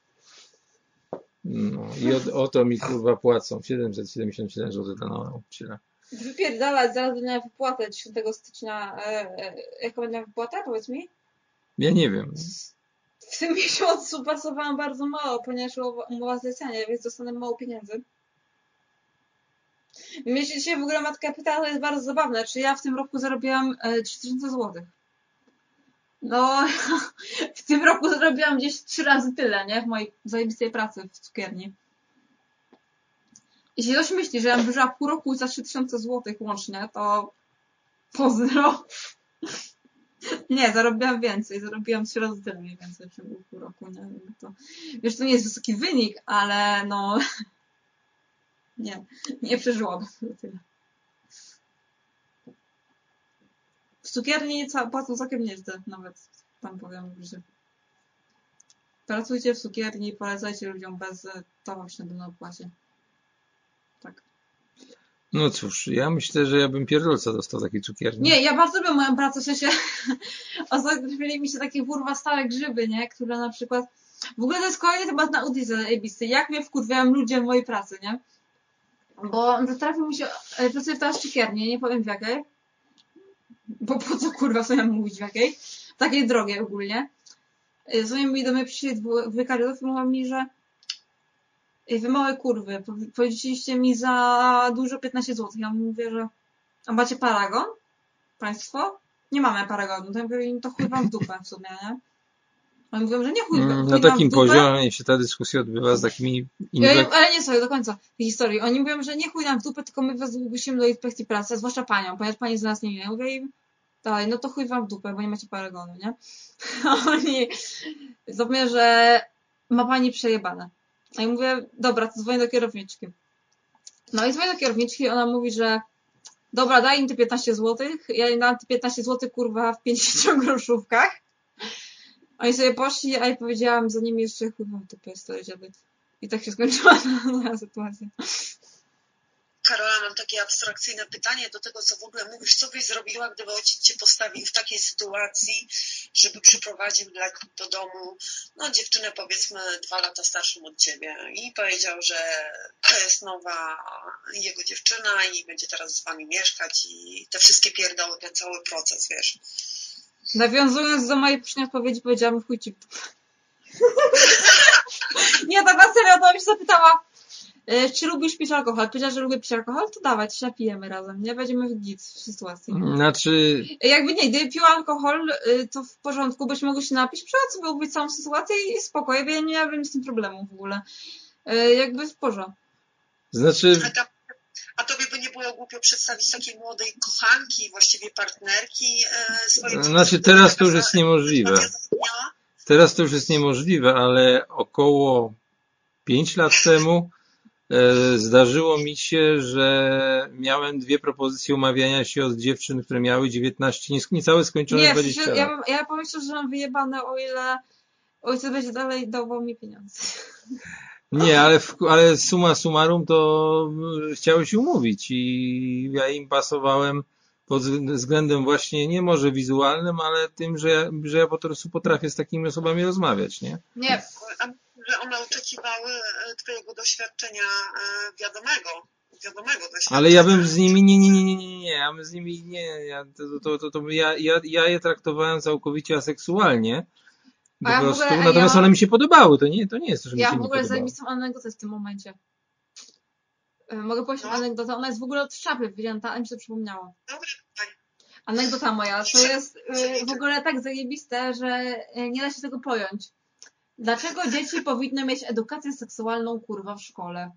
No i o, o to mi kurwa płacą 777 zł dla nauczyciela. Wypierdalać, zaraz będę miała wypłatę 10 stycznia. E, e, jaka będę miała wypłatę, powiedz mi? Ja nie wiem. W tym miesiącu pracowałam bardzo mało, ponieważ umowa- zlecenia, więc dostanę mało pieniędzy. Mnie się dzisiaj w ogóle matka pytała, to jest bardzo zabawne, czy ja w tym roku zarobiłam e, 3000 zł. No, w tym roku zarobiłam gdzieś trzy razy tyle, nie? W mojej zajebistej pracy w cukierni. Jeśli ktoś myśli, że ja pół roku za 3000 zł łącznie, to pozdro. Nie, zarobiłam więcej. Zarobiłam trzy razy tyle mniej więcej w ciągu pół roku. Nie? To, wiesz, to nie jest wysoki wynik, ale no... Nie, nie przeżyłabym tyle. W cukierni płacą całkiem nieźle, nawet tam powiem, że pracujcie w cukierni polecajcie ludziom bez to właśnie do opłacie. Tak. No cóż, ja myślę, że ja bym pierdolca dostał takiej cukierni. Nie, ja bardzo lubię moją pracę, w sensie ostatnio mi się takie kurwa stałe grzyby, nie? Które na przykład w ogóle to jest kolejny temat na audycji zajebisty. Jak mnie wkurwiają ludzie w mojej pracy, nie? Bo trafił mi się, e, pracuję teraz w cukierni, nie powiem w jakiej. Bo po co kurwa sobie mówić w jakiej? Takiej drogiej ogólnie. E, Dzwonią mi do mnie przyszli dwójka kariotów i mówią mi, że wy małe kurwy, po- powiedzieliście mi za dużo 15 zł. Ja mówię, że a macie paragon? Państwo? Nie mamy paragonu. To ja mówię, to chuj wam w dupę w sumie, nie? Oni mówią, że nie chuj, Mm, chuj Na takim poziomie się ta dyskusja odbywa z takimi Ja, inwek... ale nie sobie do końca tej historii. Oni mówią, że nie chuj nam w dupę, tylko my was zgłosimy do inspekcji pracy, zwłaszcza panią, ponieważ pani z nas nie wie. Ja mówię im, dalej, no to chuj wam w dupę, bo nie macie paragonu, nie? Oni zapomnieli, że ma pani przejebane. A ja mówię, dobra, to dzwonię do kierowniczki. No i dzwonię do kierowniczki, ona mówi, że dobra, daj im te 15 zł. Ja im dam te 15 zł, kurwa, w 50 groszówkach. Oni sobie poszli, a ja powiedziałam za nimi jeszcze w dupę, stoi dziady. I tak się skończyła ta sytuacja. Karola, mam takie abstrakcyjne pytanie do tego, co w ogóle mówisz. Co byś zrobiła, gdyby ojciec cię postawił w takiej sytuacji, żeby przyprowadził do domu no, dziewczynę powiedzmy dwa lata starszą od ciebie i powiedział, że to jest nowa jego dziewczyna i będzie teraz z wami mieszkać i te wszystkie pierdoły, ten cały proces, wiesz. Nawiązując do mojej poprzedniej odpowiedzi, powiedziałam chuj w dupę. Nie, tak na serio, to się zapytała, czy lubisz pić alkohol? Powiedziała, że lubię pić alkohol, to dawaj, się napijemy razem, nie? Będziemy w git w sytuacji. Znaczy, Jakby nie, gdyby piła alkohol, y, to w porządku, byśmy mogli się napić, sobie omówić całą sytuację i spoko, ja nie miałabym z tym problemu w ogóle. Jakby w porządku. znaczy, A, ta, a tobie by nie było głupio przedstawić takiej młodej kochanki, właściwie partnerki e, swojej Znaczy, teraz to już jest niemożliwe. Teraz to już jest niemożliwe, ale około 5 lat temu e, zdarzyło mi się, że miałem dwie propozycje umawiania się od dziewczyn, które miały 19, nies- niecałe skończone Nie, w 20 sensie, lat. ja, ja pomyślę, że mam wyjebane, o ile ojciec będzie dalej dawał mi pieniądze. Nie, ale, w, ale summa summarum to y, chciały się umówić i ja im pasowałem pod wz- względem właśnie nie może wizualnym, ale tym, że ja, że ja po prostu potrafię z takimi osobami rozmawiać, nie? Nie, że one oczekiwały e, twojego doświadczenia e, wiadomego. Wiadomego doświadczenia. Ale ja bym z nimi, nie, nie, nie, nie, nie, nie, ja bym z nimi, nie, ja, to, to, to, to ja, ja, ja je traktowałem całkowicie aseksualnie. Po ja w prostu, ogóle- natomiast ja- one mi się podobały, to nie, to nie jest, że mi Ja się w nie ogóle zajebistą anegdotę w tym momencie. E, Mogę powiedzieć No. anegdotę, ona jest w ogóle od szapy wzięta, a mi się to przypomniało. Dobra, tak. Anegdota moja, to jest w ogóle tak zajebiste, że nie da się tego pojąć. Dlaczego dzieci powinny mieć edukację seksualną, kurwa, w szkole?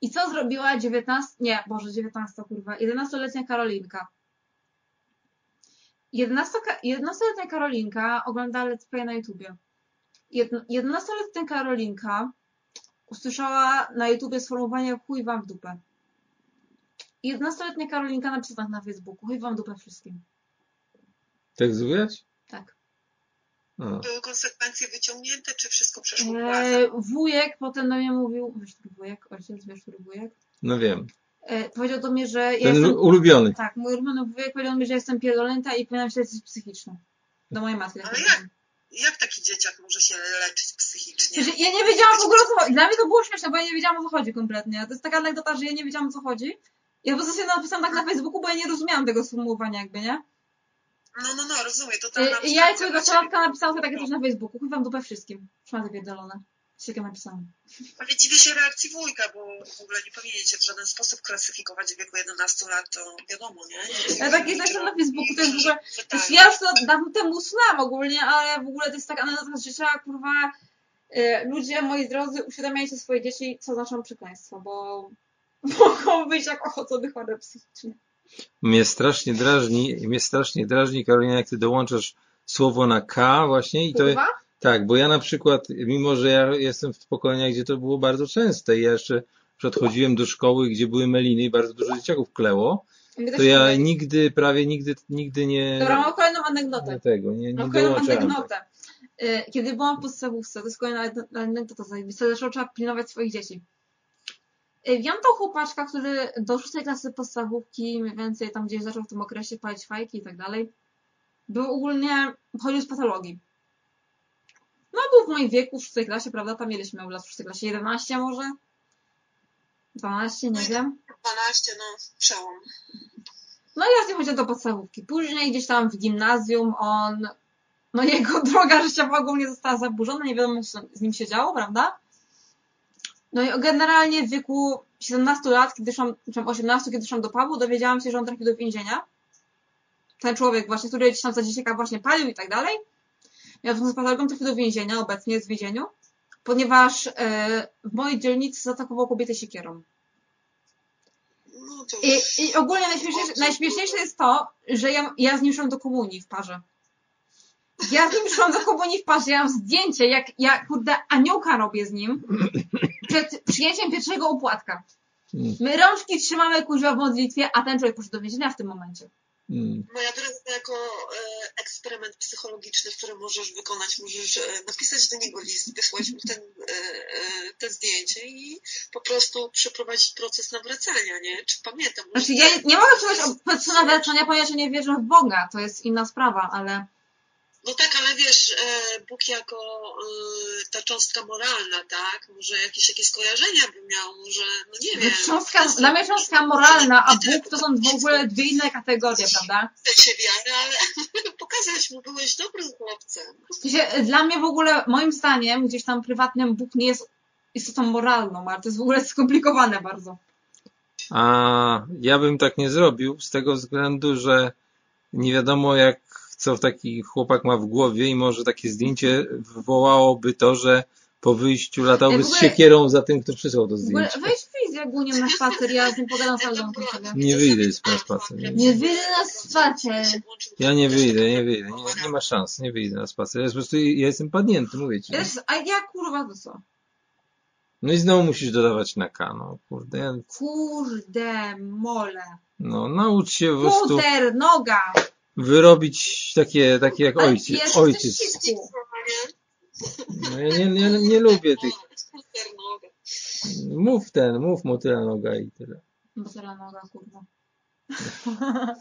I co zrobiła 19, nie, Boże, 19, kurwa, 11-letnia Karolinka? 11 11-letnia Karolinka ogląda Let's Play na YouTubie. Jedno- 11-letnia Karolinka usłyszała na YouTubie sformułowanie chuj wam w dupę. 11-letnia Karolinka napisała na Facebooku, chuj wam w dupę wszystkim. Tak zwijać? Tak. A. Były konsekwencje wyciągnięte, czy wszystko przeszło w łazę? E, wujek potem do mnie mówił, wiesz, wujek, ojciec, wiesz, który wujek? No wiem. E, powiedział do mnie, że ja Ten jestem, ulubiony. tak, mój ulubiony wujek powiedział mi, że jestem pierdolęta i powinnam się leczyć psychicznie. Do mojej matki. Ale jak? Jak taki dzieciak może się leczyć psychicznie? Znaczy, ja nie wiedziałam w ogóle o co chodzi. Dla mnie to było śmieszne, bo ja nie wiedziałam o co chodzi kompletnie. To jest taka anegdota, że ja nie wiedziałam o co chodzi. Ja po prostu sobie napisałam tak na Facebooku, bo ja nie rozumiałam tego sformułowania jakby, nie? No, no, no, rozumiem. To I, tam i ja jako nastolatka napisałam takie coś na Facebooku. Wam dupę wszystkim. Szmaty pierdolone. Takiego napisałam. Ale dziwię się reakcji wujka, bo w ogóle nie powinien się w żaden sposób klasyfikować w wieku 11 lat, to wiadomo, nie? Ja takie coś na Facebooku, to jest w ogóle... Jest, tak. ja już to dawno temu usnęłam ogólnie, ale w ogóle to jest taka anegdota życia, kurwa, y, ludzie, moi drodzy, uświadamiajcie swoje dzieci, co znaczą przekleństwo, bo mogą być jak ochocone chore psychicznie. Mnie strasznie drażni, mnie strasznie drażni, Karolina, jak ty dołączasz słowo na K właśnie i to, Kurwa? tak, bo ja na przykład, mimo że ja jestem w pokoleniach, gdzie to było bardzo częste i ja jeszcze przedchodziłem do szkoły, gdzie były meliny i bardzo dużo dzieciaków kleło, to ja nigdy, prawie nigdy, nigdy nie, Dobra, mam kolejną anegdotę. nie tego, nie, nie Mam kolejną anegdotę. Y, Kiedy byłam w podstawówce, to jest kolejna anegdota zajebista, zaczęło trzeba pilnować swoich dzieci. Y, Wiem tą chłopaczka, który do szóstej klasy podstawówki, mniej więcej tam gdzieś zaczął w tym okresie palić fajki i tak dalej. Był ogólnie, chodził z patologii. No był w moim wieku, w szóstej klasie, prawda? Tam mieliśmy lat w szóstej klasie 11 może? 12, nie wiem. 12, no, przełom. No i nim chodziłam do podstawówki. Później gdzieś tam w gimnazjum on, no jego droga życiowa ogólnie została zaburzona, nie wiadomo co z nim się działo, prawda? No i generalnie w wieku 17 lat, kiedy szłam, czy 18, kiedy szłam do pubu, dowiedziałam się, że on trafił do więzienia. Ten człowiek właśnie, który gdzieś tam za dzieciaka właśnie palił i tak dalej. Miał z patologą trafił do więzienia, obecnie jest w więzieniu, ponieważ e, w mojej dzielnicy zaatakował kobietę siekierą. No I, i ogólnie najśmieszniejsze, najśmieszniejsze jest to, że ja, ja z nim szłam do komunii w parze. Ja z nim szłam do komunii w parze, ja mam zdjęcie, jak ja, kurde, aniołka robię z nim przed przyjęciem pierwszego opłatka. Mm, My rączki trzymamy kurwa w modlitwie, a ten człowiek poszedł do więzienia w tym momencie. mm. Moja droga jako e, eksperyment psychologiczny, który możesz wykonać, możesz e, napisać do niego list, wysłać mu ten, e, e, te zdjęcie i po prostu przeprowadzić proces nawracania, nie? Czy pamiętam? Znaczy, ja nie mogę czegoś o procesu nawracania, ponieważ ja nie wierzę w Boga, to jest inna sprawa, ale No tak, ale wiesz, e, Bóg jako e, ta cząstka moralna, tak? Może jakieś, jakieś skojarzenia by miał, może, no nie wiem. cząstka, dla mnie cząstka moralna, a Bóg to są w ogóle dwie inne kategorie, prawda? Chce się wiary, ale pokazać mu, byłeś dobrym chłopcem. Dla mnie w ogóle, moim zdaniem, gdzieś tam prywatnym Bóg nie jest istotą moralną, ale to jest w ogóle skomplikowane bardzo. A ja bym tak nie zrobił z tego względu, że nie wiadomo jak, co taki chłopak ma w głowie i może takie zdjęcie wywołałoby to, że po wyjściu latałby z siekierą za tym, kto przysłał to zdjęcie. weź wyjść jak ogólnie na spacer, ja z nim pogadam z Aldą sobie. Nie wyjdę z na spacer. Nie, Nie wyjdę na spacer. ja nie wyjdę, nie wyjdę, nie, nie ma szans, nie wyjdę na spacer. Ja po prostu ja jestem padnięty, mówię ci. A ja kurwa to co? No i znowu musisz dodawać na K, no kurde. ja- Kurde mole. No naucz się po prostu Puder, noga. Wyrobić takie, takie jak Ale ojciec. ojciec. No ja nie, nie, nie lubię tych. Mów ten, mów motyla noga i tyle. Motyla noga, kurwa.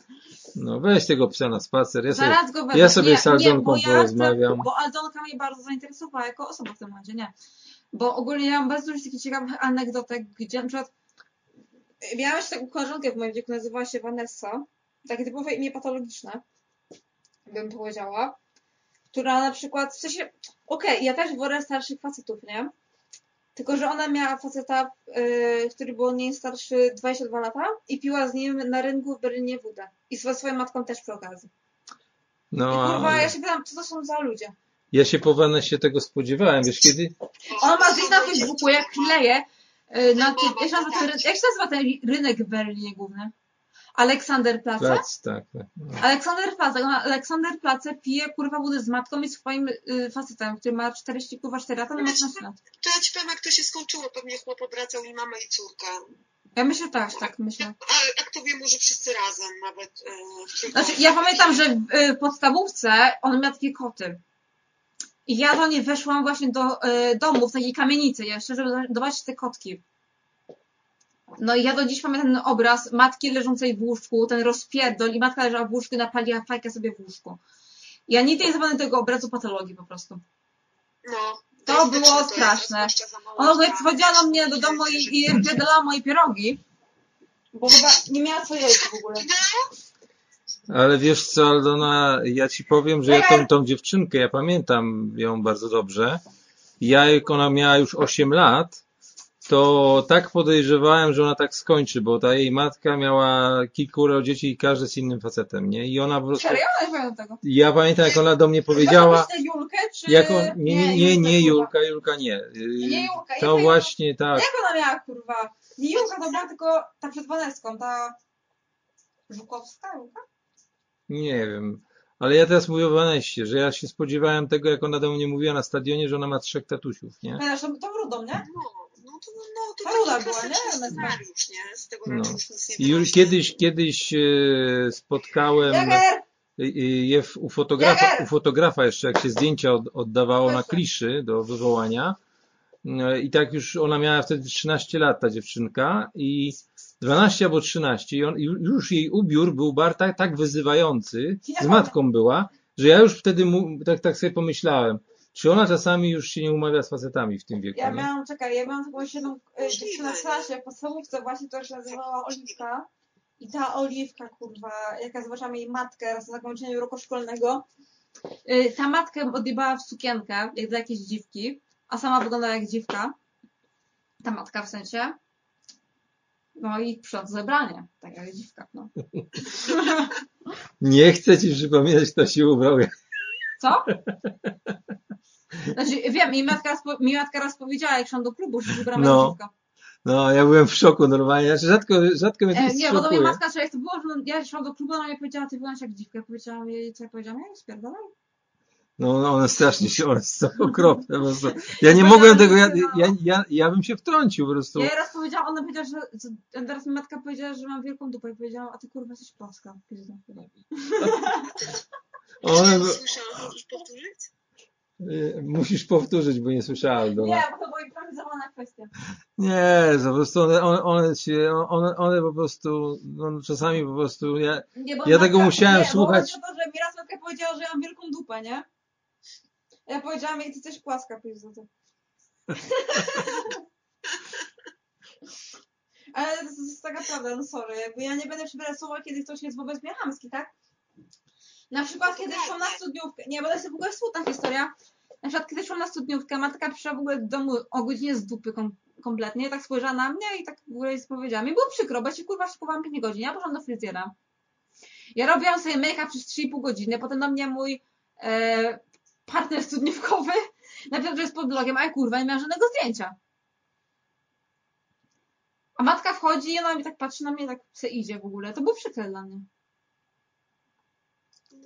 No weź tego psa na spacer, ja sobie, Zaraz go wezmę. ja sobie nie, z Aldonką nie, bo ja porozmawiam. Chcę, bo Aldonka mnie bardzo zainteresowała jako osoba w tym momencie, nie. Bo ogólnie ja mam bardzo dużo takich ciekawych anegdotek, gdzie na przykład jeszcze taką koleżankę w moim wieku, nazywała się Vanessa. Takie typowe imię patologiczne, bym powiedziała. Która na przykład, w sensie, okej, ja też wolę starszych facetów, nie? Tylko, że ona miała faceta, yy, który był nie starszy 22 lata i piła z nim na rynku w Berlinie wódę. I ze swoją matką też przy okazji. I No, kurwa, a ja się pytam, co to są za ludzie? ja się po Vanessie tego spodziewałem, wiesz kiedy? Ona ma zdjęć na Facebooku, jak kleje, yy, na jak, się nazywa ten, jak się nazywa ten rynek w Berlinie główny? Aleksanderplatz? Plac, tak, tak. No. Aleksanderplatz, ona Aleksanderplatz pije kurwa wódę z matką i swoim yy, facetem, który ma 40 kurwa 4 lata, no ma 13 lat. To ja ci powiem, jak to się skończyło. Pewnie chłop obracał i mamę i córkę. Ja myślę tak, tak myślę. A, a kto wie, może wszyscy razem nawet. Yy, Znaczy, ja pamiętam, że w y, podstawówce on miał takie koty. I ja do niej weszłam właśnie do y, domu, w takiej kamienicy jeszcze, żeby zobaczyć te kotki. No i ja do dziś pamiętam ten obraz matki leżącej w łóżku, ten rozpierdol i matka leżała w łóżku i napaliła fajkę sobie w łóżku. Ja nigdy nie zapomnę tego obrazu patologii po prostu. No, To było straszne. Ona dzieci. chodziła do mnie do domu i, i wpierdalała moje pierogi. Bo chyba nie miała co jeść w ogóle. Ale wiesz co, Aldona, ja ci powiem, że ja tą, tą dziewczynkę, ja pamiętam ją bardzo dobrze. Ja, jak ona miała już 8 lat, to tak podejrzewałem, że ona tak skończy, bo ta jej matka miała kilkoro dzieci i każdy z innym facetem, nie? I ona po prostu... Serio? Ja nie pamiętam tego. Ja pamiętam, jak ona do mnie powiedziała... Julkę, czy... Jako, nie, nie, nie, nie. Julka, Julka nie. Nie Julka, To jaka właśnie tak. Jak ona miała, kurwa? Nie Julka, to była tylko ta przed Waneską, ta... Żukowska, Julka? Nie wiem. Ale ja teraz mówię o Vanessie, że ja się spodziewałem tego, jak ona do mnie mówiła na stadionie, że ona ma trzech tatusiów, nie? Pamiętasz, to, to rudą, nie? No to, no, to Ta ruda taki była, klasyczny nie? Ona scenariusz, nie? Z tego No. raczej już nic nie kiedyś, kiedyś e, spotkałem Jager! e, je u fotografa, u fotografa jeszcze, jak się zdjęcia od, oddawało na kliszy do wywołania. No I tak już ona miała wtedy 13 lat, ta dziewczynka, i 12 albo 13, i on, już jej ubiór był bar tak, tak wyzywający, z matką była, że ja już wtedy mu, tak, tak sobie pomyślałem, czy ona czasami już się nie umawia z facetami w tym wieku, Ja nie? miałam, czekaj, ja miałam taką jedną e, Możliwe, dziewczynę w klasie, w podstawówce właśnie, która się nazywała Oliwka. I ta Oliwka, kurwa, jak ja zobaczyłam jej matkę raz na zakończeniu roku szkolnego, y, ta matkę odjebała w sukienkę, jak dla jakiejś dziwki, a sama wyglądała jak dziwka. Ta matka w sensie. No i przyszła zebranie, tak jak dziwka, no. Nie chcę ci przypominać, kto się ubrał. Co? Znaczy, wiem, mi matka, mi matka raz powiedziała, jak szłam do klubu, że wybrałam No. No, ja byłem w szoku normalnie. Znaczy, rzadko, rzadko mnie E, coś nie, bo do mnie matka, że jak to było, ja szłam do klubu, ona mi powiedziała, ty wyglądasz jak dziwka. Ja powiedziałam jej, co ja powiedziałam? Ja spierdolę. No, no one strasznie się, one są okropne po prostu. Ja nie mogłem tego, ja, ja, ja, ja bym się wtrącił po prostu. Ja raz powiedziałam, ona powiedziała, że, teraz mi matka powiedziała, że mam wielką dupę. Ja powiedziałam, a ty kurwa jesteś płaska. One, Nie słyszałam, możesz powtórzyć? y, musisz powtórzyć, bo nie słyszałem. Nie, bo to była improwizowana kwestia. Nie, po prostu one, one, one się, one, one po prostu, no, czasami po prostu, ja, Nie, bo Ja tego musiałem nie, słuchać. Bo to, że mi raz matka powiedziała, że ja mam wielką dupę, nie? Ja powiedziałam jej, ty jesteś płaska, pizda. ty. Ale to jest taka prawda, no sorry. Jakby ja nie będę przybierać słowa, kiedy ktoś jest wobec mnie chamski, tak? Na przykład, kiedy szłam na studniówkę, nie, bo to jest w ogóle smutna historia. Na przykład, kiedy szłam na studniówkę, matka przyszła w ogóle do domu o godzinie z dupy kom kompletnie, tak spojrzała na mnie i tak w ogóle powiedziała. Mi było przykro, bo ja się kurwa szykowałam 5 godzin, ja poszłam do fryzjera. Ja robiłam sobie make-up przez 3,5 godziny, potem do mnie mój e, partner studniówkowy napisał, że jest pod blogiem, a ja kurwa nie miałam żadnego zdjęcia. A matka wchodzi i ona mi tak patrzy na mnie, tak se idzie w ogóle. To było przykre dla mnie.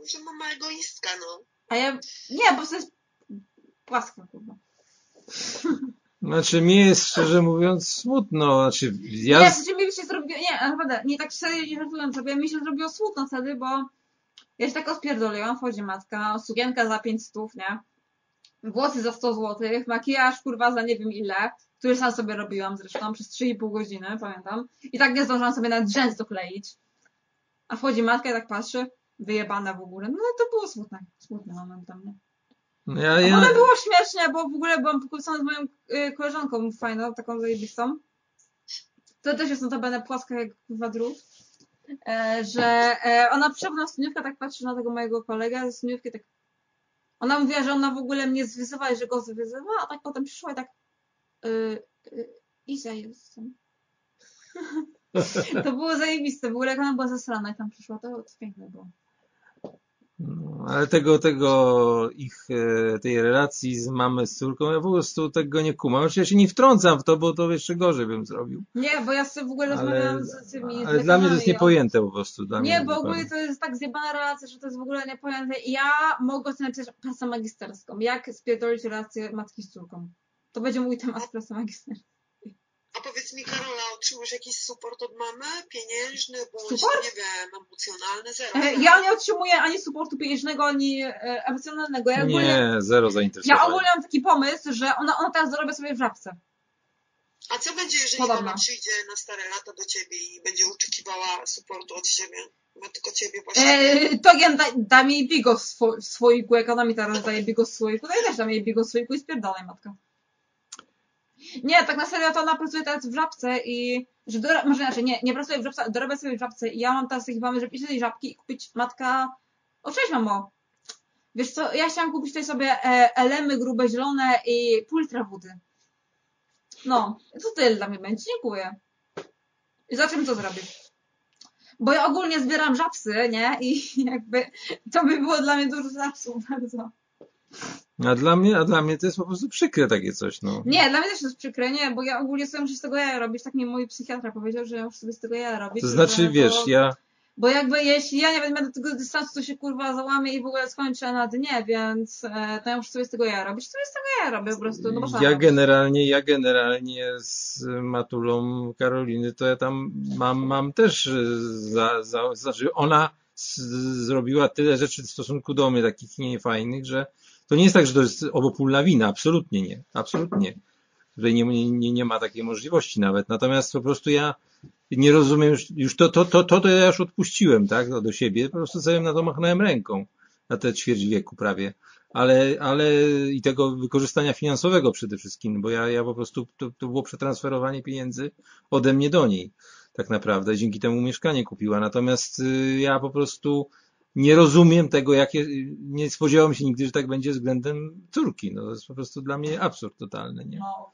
Że mama egoistka, no. A ja, nie, bo to jest płaska, kurwa. znaczy mi jest szczerze mówiąc smutno, znaczy ja, Nie, z- w sensie mi się zrobiło, nie, naprawdę, nie tak serio nie żartując sobie, mi się zrobiło smutno wtedy, bo ja się tak ospierdoliłam, wchodzi matka, sukienka za 5 stów, nie? Włosy za 100 złotych, makijaż kurwa za nie wiem ile, który sam sobie robiłam zresztą przez 3,5 godziny, pamiętam. I tak nie zdążyłam sobie na drzęs dokleić. A wchodzi matka i tak patrzy, wyjebana w ogóle. No to było smutne, smutny moment dla mnie. No ja, ja, było śmiesznie, bo w ogóle byłam pokłócona z moją y, koleżanką fajną, taką zajebistą. To też jest notabene płaska jak kurwa. E, że e, ona przyszła na studniówkę, tak patrzy na tego mojego kolegę ze studniówki, tak ona mówiła, że ona w ogóle mnie zwyzywa i że go zwyzywa, a tak potem przyszła i tak y, y, Iza jestem. to było zajebiste, w ogóle jak ona była zasrana i tam przyszła, to, to piękne było. No, ale tego, tego ich, e, tej relacji z mamy z córką, ja po prostu tego nie kumam. Znaczy, ja się nie wtrącam w to, bo to jeszcze gorzej bym zrobił. Nie, bo ja sobie w ogóle Ale, rozmawiałam z tymi ale dla mnie to jest niepojęte po prostu. Dla mnie Nie, bo zupełnie. ogólnie to jest tak zjebana relacja, że to jest w ogóle niepojęte. I Ja mogę napisać pracę magisterską. Jak spierdolić relację matki z córką? To będzie mój temat pracy magisterskiej. A powiedz mi, Karola, otrzymujesz jakiś support od mamy? Pieniężny, bądź, Support? nie wiem, emocjonalny? Zero. E, Ja nie otrzymuję ani supportu pieniężnego, ani e, emocjonalnego. Ja ogólnie, Nie, zero ja zainteresowania. ogólnie mam taki pomysł, że ona, ona teraz zarabia sobie w żabce. A co będzie, jeżeli Podobno. mama przyjdzie na stare lata do ciebie i będzie oczekiwała supportu od ciebie? Bo tylko ciebie właśnie. E, to ja da, dam jej bigo w słoiku, jak ona mi teraz daje bigo w słoiku, to ja też dam jej bigo w słoiku i spierdalaj matka. Nie, tak na serio to ona pracuje teraz w żabce i że dora, może inaczej, nie, nie pracuje w żabce, dorabia sobie w żabce i ja mam teraz taki pomysł, żeby iść do tej żabki i kupić matka. O cześć mamo. Wiesz co, ja chciałam kupić tutaj sobie e, elemy grube zielone i pultra wody. No, to tyle dla mnie będzie, dziękuję. I zobaczymy co zrobisz. Bo ja ogólnie zbieram żabsy, nie? I jakby to by było dla mnie dużo żabsów bardzo. A dla mnie, a dla mnie to jest po prostu przykre takie coś, no. Nie, dla mnie też jest przykre, nie, bo ja ogólnie sobie muszę z tego jaja robić, tak mi mój psychiatra powiedział, że ja muszę sobie z tego jaja robić. To znaczy, wiesz, to, ja, Bo jakby jeśli ja nie będę miał do tego dystansu, to się kurwa załamie i w ogóle skończę na dnie, więc e, to ja muszę sobie z tego jaja robić, sobie z tego jaja robię po prostu, no ja generalnie, ja generalnie z Matulą Karoliny, to ja tam mam, mam też e, za, za, znaczy ona z, zrobiła tyle rzeczy w stosunku do mnie takich niefajnych, że to nie jest tak, że to jest obopólna wina, absolutnie nie, absolutnie. Tutaj nie, nie, nie ma takiej możliwości nawet. Natomiast po prostu ja nie rozumiem, już, już to, to, to, to, to ja już odpuściłem, tak, do siebie, po prostu sobie na to machnąłem ręką, na te ćwierć wieku prawie. Ale, ale i tego wykorzystania finansowego przede wszystkim, bo ja, ja po prostu, to, to było przetransferowanie pieniędzy ode mnie do niej, tak naprawdę. Dzięki temu mieszkanie kupiła. Natomiast y, ja po prostu nie rozumiem tego, jakie, nie spodziewałem się nigdy, że tak będzie względem córki. No, to jest po prostu dla mnie absurd totalny, nie? No.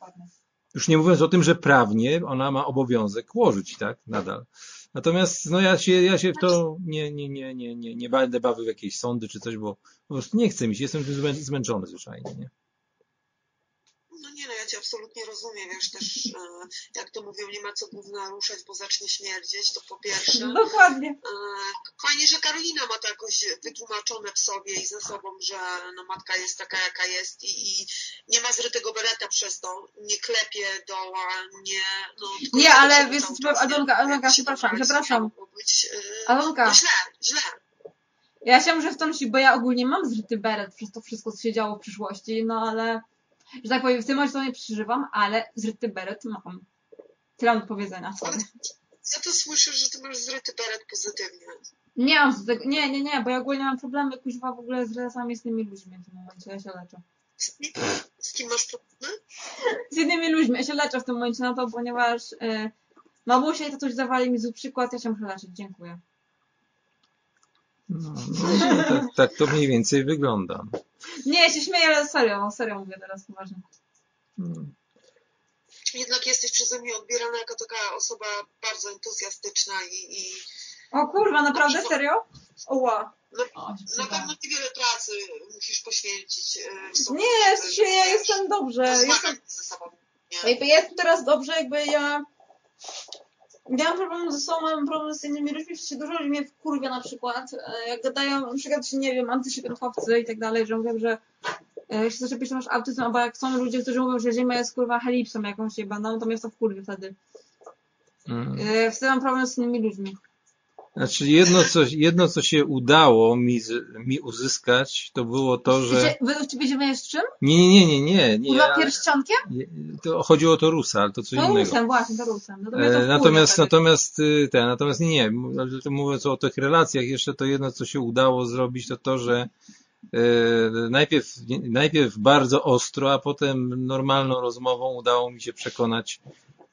Już nie mówiąc o tym, że prawnie ona ma obowiązek łożyć, tak? Nadal. Natomiast no ja się, ja się w to nie, nie, nie, nie, nie, nie będę bawił w jakieś sądy czy coś, bo po prostu nie chcę mi się, jestem zmęczony zwyczajnie, nie? No nie no, ja cię absolutnie rozumiem, wiesz też, e, jak to mówią, nie ma co gówna ruszać, bo zacznie śmierdzieć, to po pierwsze. Dokładnie. E, Fajnie, że Karolina ma to jakoś wytłumaczone w sobie i ze sobą, że no, matka jest taka, jaka jest i, i nie ma zrytego bereta przez to, nie klepie doła, nie... No, Nie, ale wiesz, Jakby się przepraszam, przepraszam. Być, e, Alonka. no źle, źle. Ja się muszę wtrącić, bo ja ogólnie mam zryty beret przez to wszystko, co się działo w przyszłości, no ale, że tak powiem, w tym momencie to nie przeżywam, ale zryty beret mam. Tyle mam do powiedzenia. Ale ja to słyszę, że ty masz zryty beret pozytywnie. Nie mam z tego, nie, nie, nie, bo ja ogólnie mam problemy, kuźwa, w ogóle z relacjami z innymi ludźmi w tym momencie, ja się leczę. Z kim, z kim masz problemy? Z innymi ludźmi, ja się leczę w tym momencie na to, ponieważ yy, mamusia i tatuś dawali mi zły przykład, ja się muszę leczyć, dziękuję. No, no, tak, tak to mniej więcej wygląda. Nie, ja się śmieję, ale serio, serio mówię teraz poważnie. Mm. Jednak jesteś przeze mnie odbierana jako taka osoba bardzo entuzjastyczna i, i O kurwa, naprawdę, serio? Oła. No, O, na pewno niewiele pracy musisz poświęcić e, sobie. Nie, żeby, ja wiesz, jestem dobrze, jestem ze sobą. Nie? Jakby ja jestem teraz dobrze, jakby ja nie mam problemu ze sobą, mam problem z innymi ludźmi, sensie dużo ludzi mnie wkurwia na przykład, e, jak gadają, na przykład, nie wiem, antyszczepionkowcy i tak dalej, że mówią, że e, się zaczepisz, to masz autyzm, albo jak są ludzie, którzy mówią, że Ziemia jest kurwa helipsą jakąś jebaną, to mnie to wkurwi wtedy. Mm. E, Wtedy mam problem z innymi ludźmi. Znaczy jedno co, jedno, co się udało mi, mi uzyskać, to było to, że... Wy z czym? Nie, nie, nie, nie, nie. ja, pierścionkiem? to chodziło o to Rusa, ale to coś To innego. rusem, właśnie, to rusem. No to E, Natomiast, natomiast, y, ten, natomiast nie, nie, mówiąc o tych relacjach, jeszcze to jedno, co się udało zrobić, to to, że e, najpierw, najpierw bardzo ostro, a potem normalną rozmową udało mi się przekonać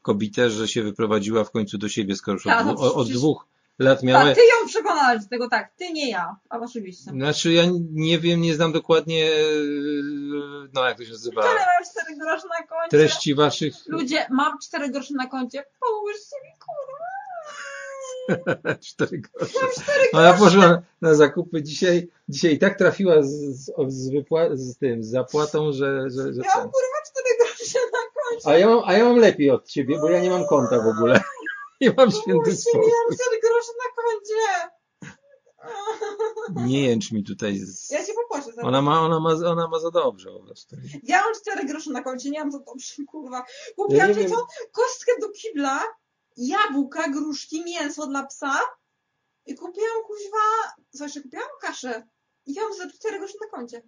kobietę, że się wyprowadziła w końcu do siebie, skoro już od, Ja, no od, dwóch lat. Tak, ty ją przekonałeś do tego, tak, ty nie ja, a oczywiście. Znaczy ja nie wiem, nie znam dokładnie, e, no jak to się nazywa, Ale mam 4 grosze na koncie. treści waszych Ludzie, mam 4 grosze na koncie, pomóżcie mi, kurwa. cztery grosze. Mam 4 Ona poszła na zakupy dzisiaj, dzisiaj tak trafiła z, z, z, wypła- z tym, z zapłatą, że, że, że Ja mam kurwa 4 grosze na koncie. A ja, mam, a ja mam lepiej od ciebie, bo ja nie mam konta w ogóle. Nie mam święty spokój. ja mam 4 grosze na koncie. Nie jęcz mi tutaj. Z... Ja się popłaczę zaraz. Ona ma, ona ma, ona ma za dobrze po prostu. Ja mam 4 grosze na koncie, nie mam za dobrze, kurwa. Ja Kupiłam ja co? Kostkę do kibla, jabłka, gruszki, mięso dla psa i kupiłam kuźwa, co jeszcze kupiłam? Kaszę. I mam za 4 grosze na koncie.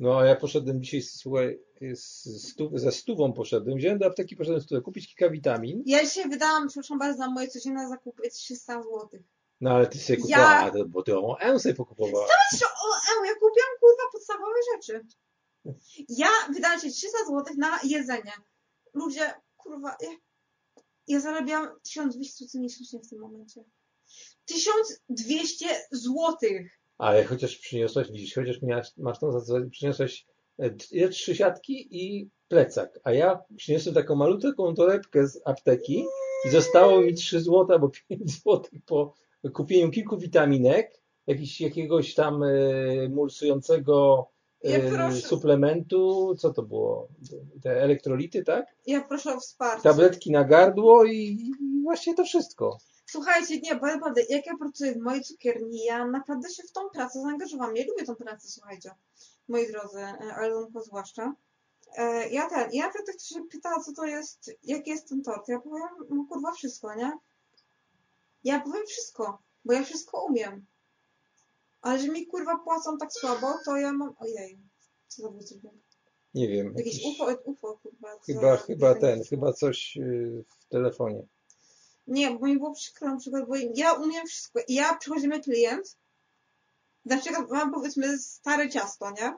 No a ja poszedłem dzisiaj, słuchaj, stu, ze stówą poszedłem, wziąłem do apteki, poszedłem stówę, kupić kilka witamin. Ja dzisiaj wydałam, przepraszam bardzo, za moje codzienne zakupy 300 zł. No ale ty sobie Ja- kupowała, bo ty o E sobie pokupowała. Patrzcie, o, e, ja kupiłam kurwa podstawowe rzeczy. Ja wydałam się 300 zł na jedzenie. Ludzie, kurwa, ja, ja zarabiam 1200 zł miesięcznie w tym momencie. 1200 złotych. Ale chociaż przyniosłeś, widzisz, chociaż miałaś, masz tą zasadę, przyniosłeś e, trzy siatki i plecak, a ja przyniosłem taką malutką torebkę z apteki i zostało mi 3 zł albo 5 zł po kupieniu kilku witaminek, jakiś, jakiegoś tam e, mulsującego Ja e, proszę. suplementu, co to było? Te elektrolity, tak? Ja proszę o wsparcie. Tabletki na gardło i, i właśnie to wszystko. Słuchajcie, nie, naprawdę, jak ja pracuję w mojej cukierni, ja naprawdę się w tą pracę zaangażowałam. Ja lubię tą pracę, słuchajcie, moi drodzy, e, Alonko zwłaszcza. E, Ja ten, ja naprawdę ktoś się pyta, co to jest, jaki jest ten tort. Ja powiem, no kurwa, wszystko, nie? Ja powiem wszystko, bo ja wszystko umiem. Ale że mi kurwa płacą tak słabo, to ja mam, ojej, co za bójcy Nie wiem. Jakieś jakiś- UFO, UFO kurwa. Chyba, chyba ten, chyba coś y, w telefonie. Nie, bo mi było przykro na przykład, bo ja umiem wszystko. Ja przychodzimy klient, na przykład mam powiedzmy stare ciasto, nie?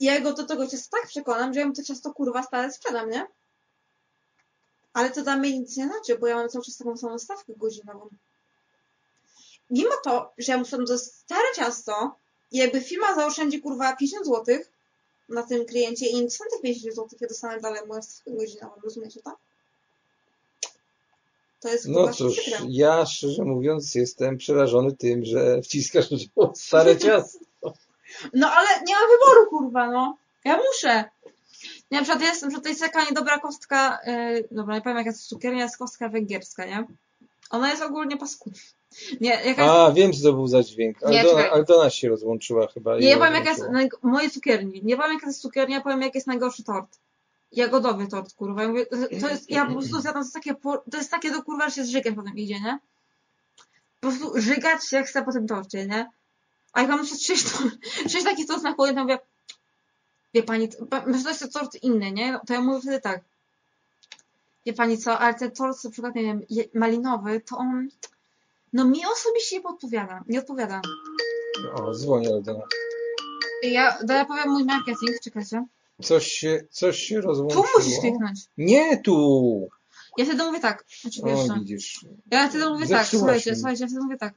I ja go do tego ciasta tak przekonam, że ja mu to ciasto kurwa stale sprzedam, nie? Ale to dla mnie nic nie znaczy, bo ja mam cały czas taką samą stawkę godzinową. Mimo to, że ja mu sprzedam to stare ciasto i jakby firma zaoszczędzi kurwa 50 zł na tym kliencie i nic tych 50 zł ja dostanę dalej moją stawkę godzinową, rozumiecie to? To jest No cóż, przykre. ja szczerze mówiąc jestem przerażony tym, że wciskasz to stare ciasto. No ale nie mam wyboru, kurwa, no. Ja muszę. Nie, na przykład jestem, że to jest taka niedobra kostka, yy, dobra, nie powiem jaka jest cukiernia, jest kostka węgierska, nie? Ona jest ogólnie paskudna. Nie, jaka jest... A, wiem co to był za dźwięk. Nie, Aldona, się rozłączyła chyba. Nie, ja powiem jaka jest mojej cukierni. Nie powiem jaka jest cukiernia, powiem jaki jest najgorszy tort. Jagodowy tort, kurwa. Ja mówię, to jest, ja po prostu zjadam, to takie, to jest takie do kurwa, że się zżygać potem idzie, nie? Po prostu żygać się chce po tym torcie, nie? A jak mam jeszcze sześć, sześć takich tort na koniec, to mówię, wie pani, to- pa- myślę, że to jest tort inny, nie? To ja mówię wtedy tak. Wie pani co, ale ten tort, na przykład, nie wiem, malinowy, to on, no mi osobiście nie podpowiada, nie odpowiada. O, dzwoni Aldona. Ja, to ja powiem mój marketing, czekajcie. Coś się, coś się Tu rozłączyło. musisz kliknąć. Nie tu! Ja wtedy mówię tak. Znaczy, wiesz, O, widzisz. ja wtedy mówię tak, Zepsułaś słuchajcie, mi. słuchajcie, ja wtedy mówię tak.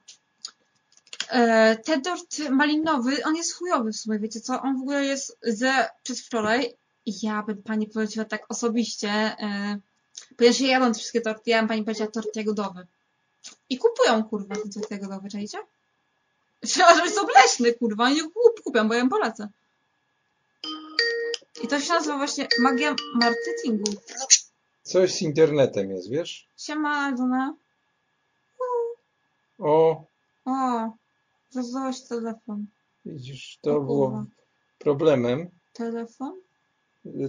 E, ten tort malinowy, on jest chujowy w sumie, wiecie co? On w ogóle jest ze przedwczoraj. Ja bym pani poleciła tak osobiście, e, ponieważ ja jadam te wszystkie torty, ja bym pani poleciła tort jagodowy. I kupują, kurwa, ten tort jagodowy, czajcie? Trzeba, żeby jest obleśny, kurwa, oni kup- kupią, bo ja im polecę. I to się nazywa właśnie magia marketingu. Coś z internetem jest, wiesz? Siema, Duna. O, O, rozdałaś telefon. widzisz, to O było kurwa. problemem. Telefon?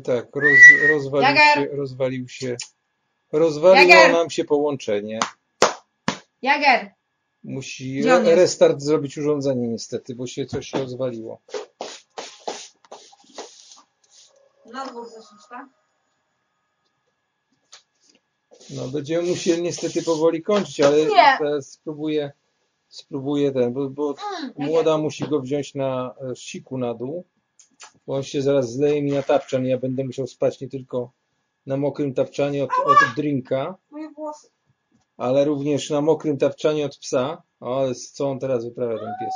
Tak, roz, rozwalił Jager! się, rozwalił się, rozwaliło Jager! nam się połączenie. Jager! Musi re- restart zrobić urządzenie niestety, bo się coś się rozwaliło. Na dwór zeszłeś, tak? No będziemy musieli niestety powoli kończyć, ale Nie. teraz spróbuję, spróbuję ten, bo, bo Mm, młoda musi go wziąć na e, siku na dół, bo on się zaraz zleje mi na tapczan i ja będę musiał spać nie tylko na mokrym tapczanie od, od drinka, Moje włosy. ale również na mokrym tapczanie od psa. O, ale co on teraz wyprawia ten pies?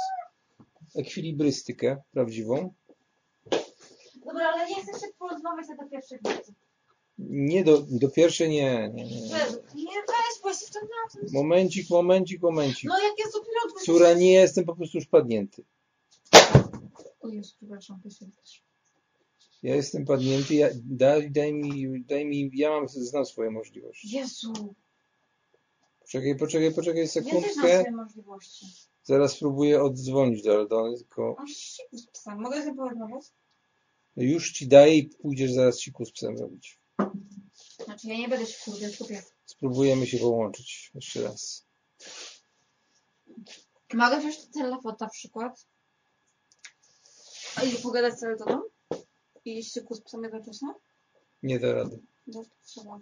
Ekwilibrystykę prawdziwą. Dobra, ale nie chcę się na te pierwsze wiece. Nie do, do pierwszej nie, nie, nie. Nie weź, bo na tym. Momencik, momencik, momencik. No jak jest dopiero odwrócić. Córa, nie jestem po prostu już padnięty. O Jezu, przepraszam, poświęcasz. Ja jestem padnięty, ja, daj, daj, mi, daj mi, ja mam, znam swoje możliwości. Jezu, Poczekaj, poczekaj, poczekaj nie też na sekundkę. swoje możliwości. Zaraz spróbuję oddzwonić do Aldony, tylko Mam z psem. Mogę sobie porozmawiać? Już ci daję i pójdziesz zaraz siku z psem robić. Znaczy ja nie będę się kurde skupiać. Spróbujemy się połączyć jeszcze raz. Mogę wziąć telefon na przykład? I pogadać z Eldoną? I siku z psem jednocześnie? Nie da rady. No, trzeba.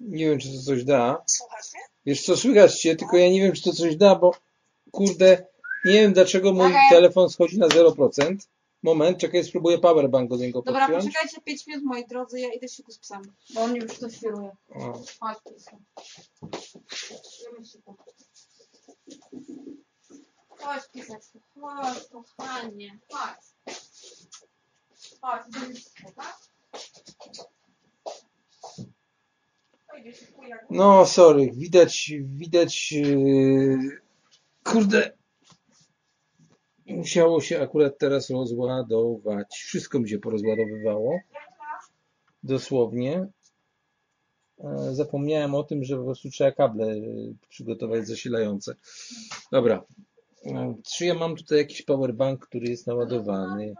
Nie wiem, czy to coś da. Słuchasz mnie? Wiesz co, słychać cię, tylko ja nie wiem, czy to coś da, bo kurde, nie wiem dlaczego mój Okej. telefon schodzi na 0%. Moment, czekaj, spróbuję powerbank do niego Dobra, podpiąć. poczekajcie 5 minut, moi drodzy, ja idę siku z psem. Bo on już to świruje. Chodź, siku. Chodź, piseczku. Chodź, kochanie. Chodź. Chodź, idziemy siku, tak? No, sorry, widać, widać, yy, kurde, musiało się akurat teraz rozładować. Wszystko mi się porozładowywało, dosłownie. E, Zapomniałem o tym, że po prostu trzeba kable e, przygotować zasilające. Dobra. E, Czy ja mam tutaj jakiś powerbank, który jest naładowany?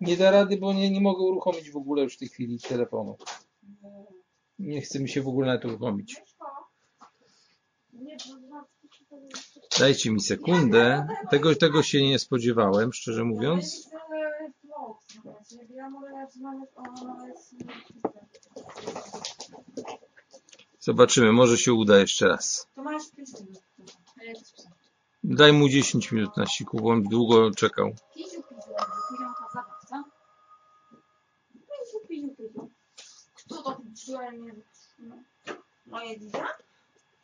Nie da rady, bo nie, nie mogę uruchomić w ogóle już w tej chwili telefonu. Nie chce mi się w ogóle uruchomić. Nie, to znaczy, Dajcie mi sekundę. Tego, tego się nie spodziewałem, szczerze mówiąc. Zobaczymy, może się uda jeszcze raz. To masz 5 minut. A jak to Daj mu 10 minut na siku, bo on długo czekał.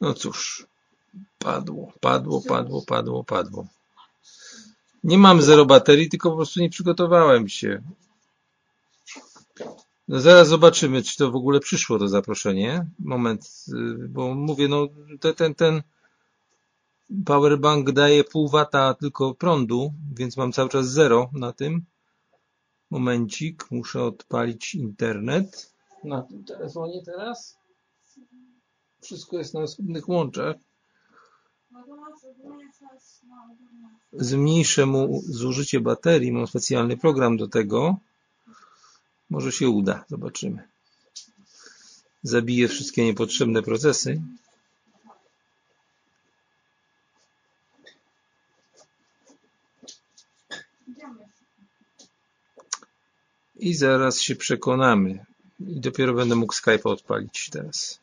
No cóż, padło, padło, padło, padło, padło. Nie mam zero baterii, tylko po prostu nie przygotowałem się. No zaraz zobaczymy, czy to w ogóle przyszło to zaproszenie. Moment, y, bo mówię, no ten, ten, ten powerbank daje pół wata tylko prądu, więc mam cały czas zero na tym. Momencik, muszę odpalić internet na tym telefonie teraz. Wszystko jest na osobnych łączach. Zmniejszę mu zużycie baterii. Mam specjalny program do tego. Może się uda. Zobaczymy. Zabiję wszystkie niepotrzebne procesy. I zaraz się przekonamy. I dopiero będę mógł Skype'a odpalić teraz.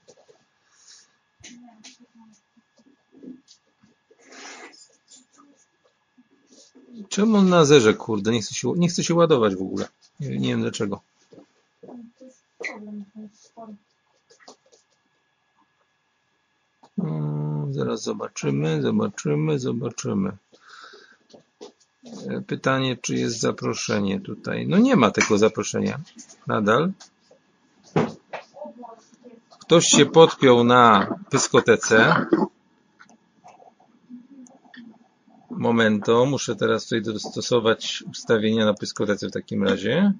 Czemu on na zerze, kurde? Nie chce się, nie chce się ładować w ogóle. Nie, nie wiem dlaczego. Mm, Zaraz zobaczymy, zobaczymy, zobaczymy. E, Pytanie, czy jest zaproszenie tutaj? No nie ma tego zaproszenia. Nadal. Ktoś się podpiął na pyskotece. Momento, muszę teraz tutaj dostosować ustawienia na pyskotece w takim razie.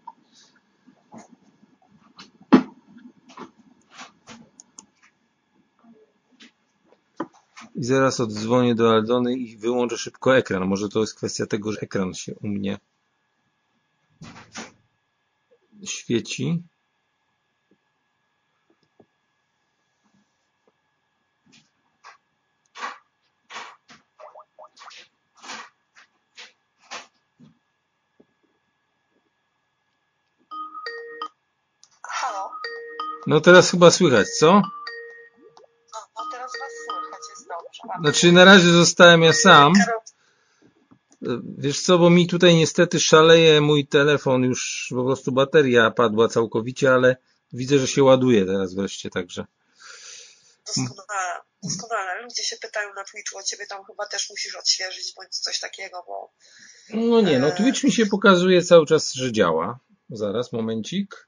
I zaraz oddzwonię do Aldony i wyłączę szybko ekran. Może to jest kwestia tego, że ekran się u mnie świeci. No teraz chyba słychać, co? O, no teraz was słychać, jest dobrze. Znaczy na razie zostałem ja sam. Wiesz co, bo mi tutaj niestety szaleje mój telefon, już po prostu bateria padła całkowicie, ale widzę, że się ładuje teraz wreszcie, także. Doskonale, doskonale. Ludzie się pytają na Twitchu o ciebie, tam chyba też musisz odświeżyć bądź coś takiego, bo No nie, no Twitch mi się pokazuje cały czas, że działa. Zaraz, momencik.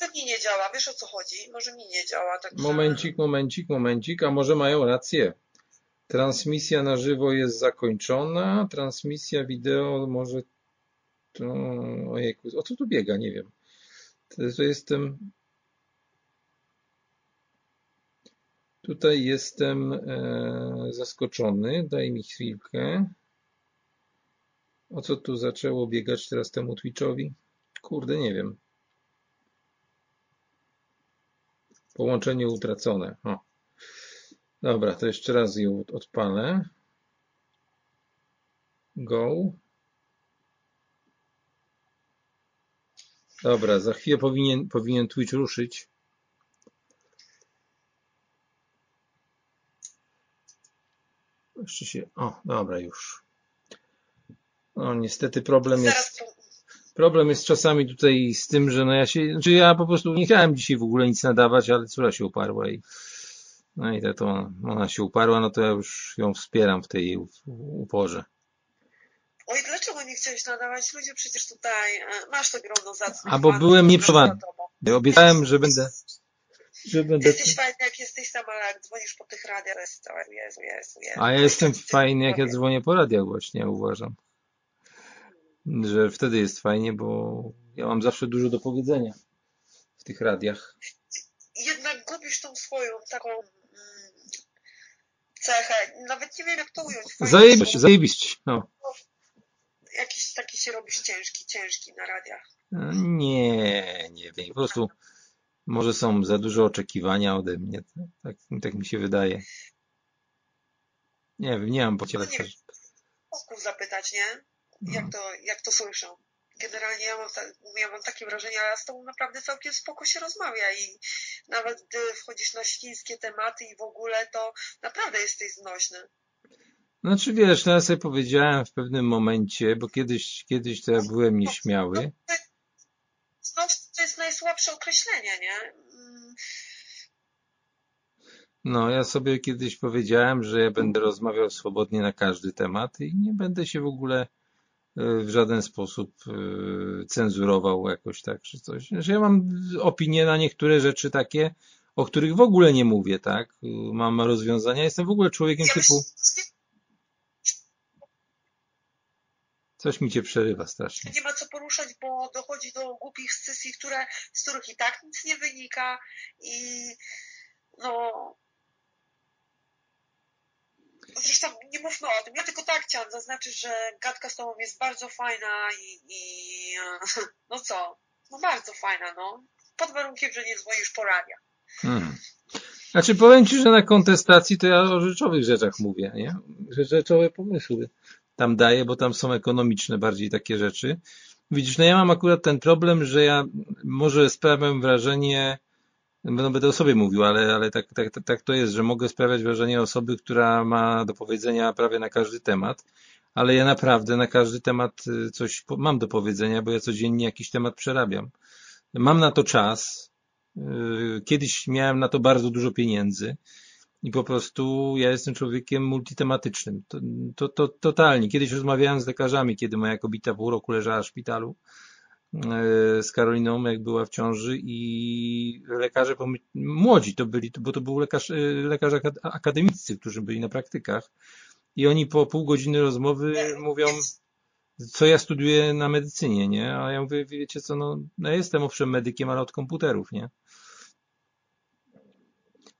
No, pewnie nie działa, wiesz o co chodzi? Może mi nie działa, tak Momencik, momencik, momencik, a może mają rację. Transmisja na żywo jest zakończona, transmisja wideo może... Ojejku, o co tu biega? Nie wiem. To jestem... Tutaj jestem e, zaskoczony. Daj mi chwilkę. O co tu zaczęło biegać teraz temu Twitchowi? Kurde, nie wiem. Połączenie utracone. O. Dobra, to jeszcze raz ją odpalę. Go. Dobra, za chwilę powinien, powinien Twitch ruszyć. Jeszcze się. O, dobra, już. No, niestety problem jest. Zaraz po- Problem jest czasami tutaj z tym, że no ja się, znaczy ja po prostu nie chciałem dzisiaj w ogóle nic nadawać, ale córa się uparła i no i to, ona się uparła, no to ja już ją wspieram w tej uporze. Oj, dlaczego nie chciałeś nadawać? Ludzie przecież tutaj, e, masz to grono zacnych A bo fanów, byłem tobą. Obiecałem, że będę, że będę, Jesteś fajny, jak jesteś sam, ale jak dzwonisz po tych radiach, całe, Jezu, Jezu, Jezu. a ja jestem fajny, jak ja dzwonię po radiach właśnie, uważam. Że wtedy jest fajnie, bo ja mam zawsze dużo do powiedzenia w tych radiach. Jednak gubisz tą swoją taką mm, cechę, nawet nie wiem jak to ująć. Zajebiście, zajebiście, no. Jakiś taki się robisz ciężki, ciężki na radiach. Nie, nie wiem. Po prostu może są za duże oczekiwania ode mnie. Tak, tak mi się wydaje. Nie wiem, nie mam pojęcia. No nie zapytać, nie? Jak to, jak to słyszę. Generalnie ja mam, ta, ja mam takie wrażenie, ale z tobą naprawdę całkiem spoko się rozmawia i nawet gdy wchodzisz na świńskie tematy i w ogóle, to naprawdę jesteś znośny. Znaczy wiesz, no ja sobie powiedziałem w pewnym momencie, bo kiedyś, kiedyś to ja byłem nieśmiały. Znośny to jest najsłabsze określenie, nie? Mm, No, ja sobie kiedyś powiedziałem, że ja będę rozmawiał swobodnie na każdy temat i nie będę się w ogóle w żaden sposób e, cenzurował jakoś tak, czy coś. Że ja mam opinie na niektóre rzeczy takie, o których w ogóle nie mówię, tak? Mam rozwiązania. Jestem w ogóle człowiekiem typu... Coś mi cię przerywa strasznie. nie ma co poruszać, bo dochodzi do głupich scysji, które, z których i tak nic nie wynika i no zresztą nie mówmy o tym, ja tylko tak chciałam zaznaczyć, że gadka z tobą jest bardzo fajna i, i no co, no bardzo fajna, no pod warunkiem, że nie dzwonisz po radiach. Hmm. Znaczy powiem ci, że na kontestacji to ja o rzeczowych rzeczach mówię, nie? Że rzeczowe pomysły tam daję, bo tam są ekonomiczne bardziej takie rzeczy. Widzisz, no ja mam akurat ten problem, że ja może sprawiam wrażenie, no będę o sobie mówił, ale, ale tak, tak, tak, to jest, że mogę sprawiać wrażenie osoby, która ma do powiedzenia prawie na każdy temat, ale ja naprawdę na każdy temat y, coś mam do powiedzenia, bo ja codziennie jakiś temat przerabiam. Mam na to czas. y, Kiedyś miałem na to bardzo dużo pieniędzy i po prostu ja jestem człowiekiem multitematycznym. To, to, to totalnie. Kiedyś rozmawiałem z lekarzami, kiedy moja kobieta pół roku leżała w szpitalu z Karoliną, jak była w ciąży i lekarze, młodzi to byli, bo to był lekarz, y, lekarze akad- akademiccy, którzy byli na praktykach i oni po pół godziny rozmowy mówią, co ja studiuję na medycynie, nie? A ja mówię, wiecie co, no, no ja jestem owszem medykiem, ale od komputerów, nie?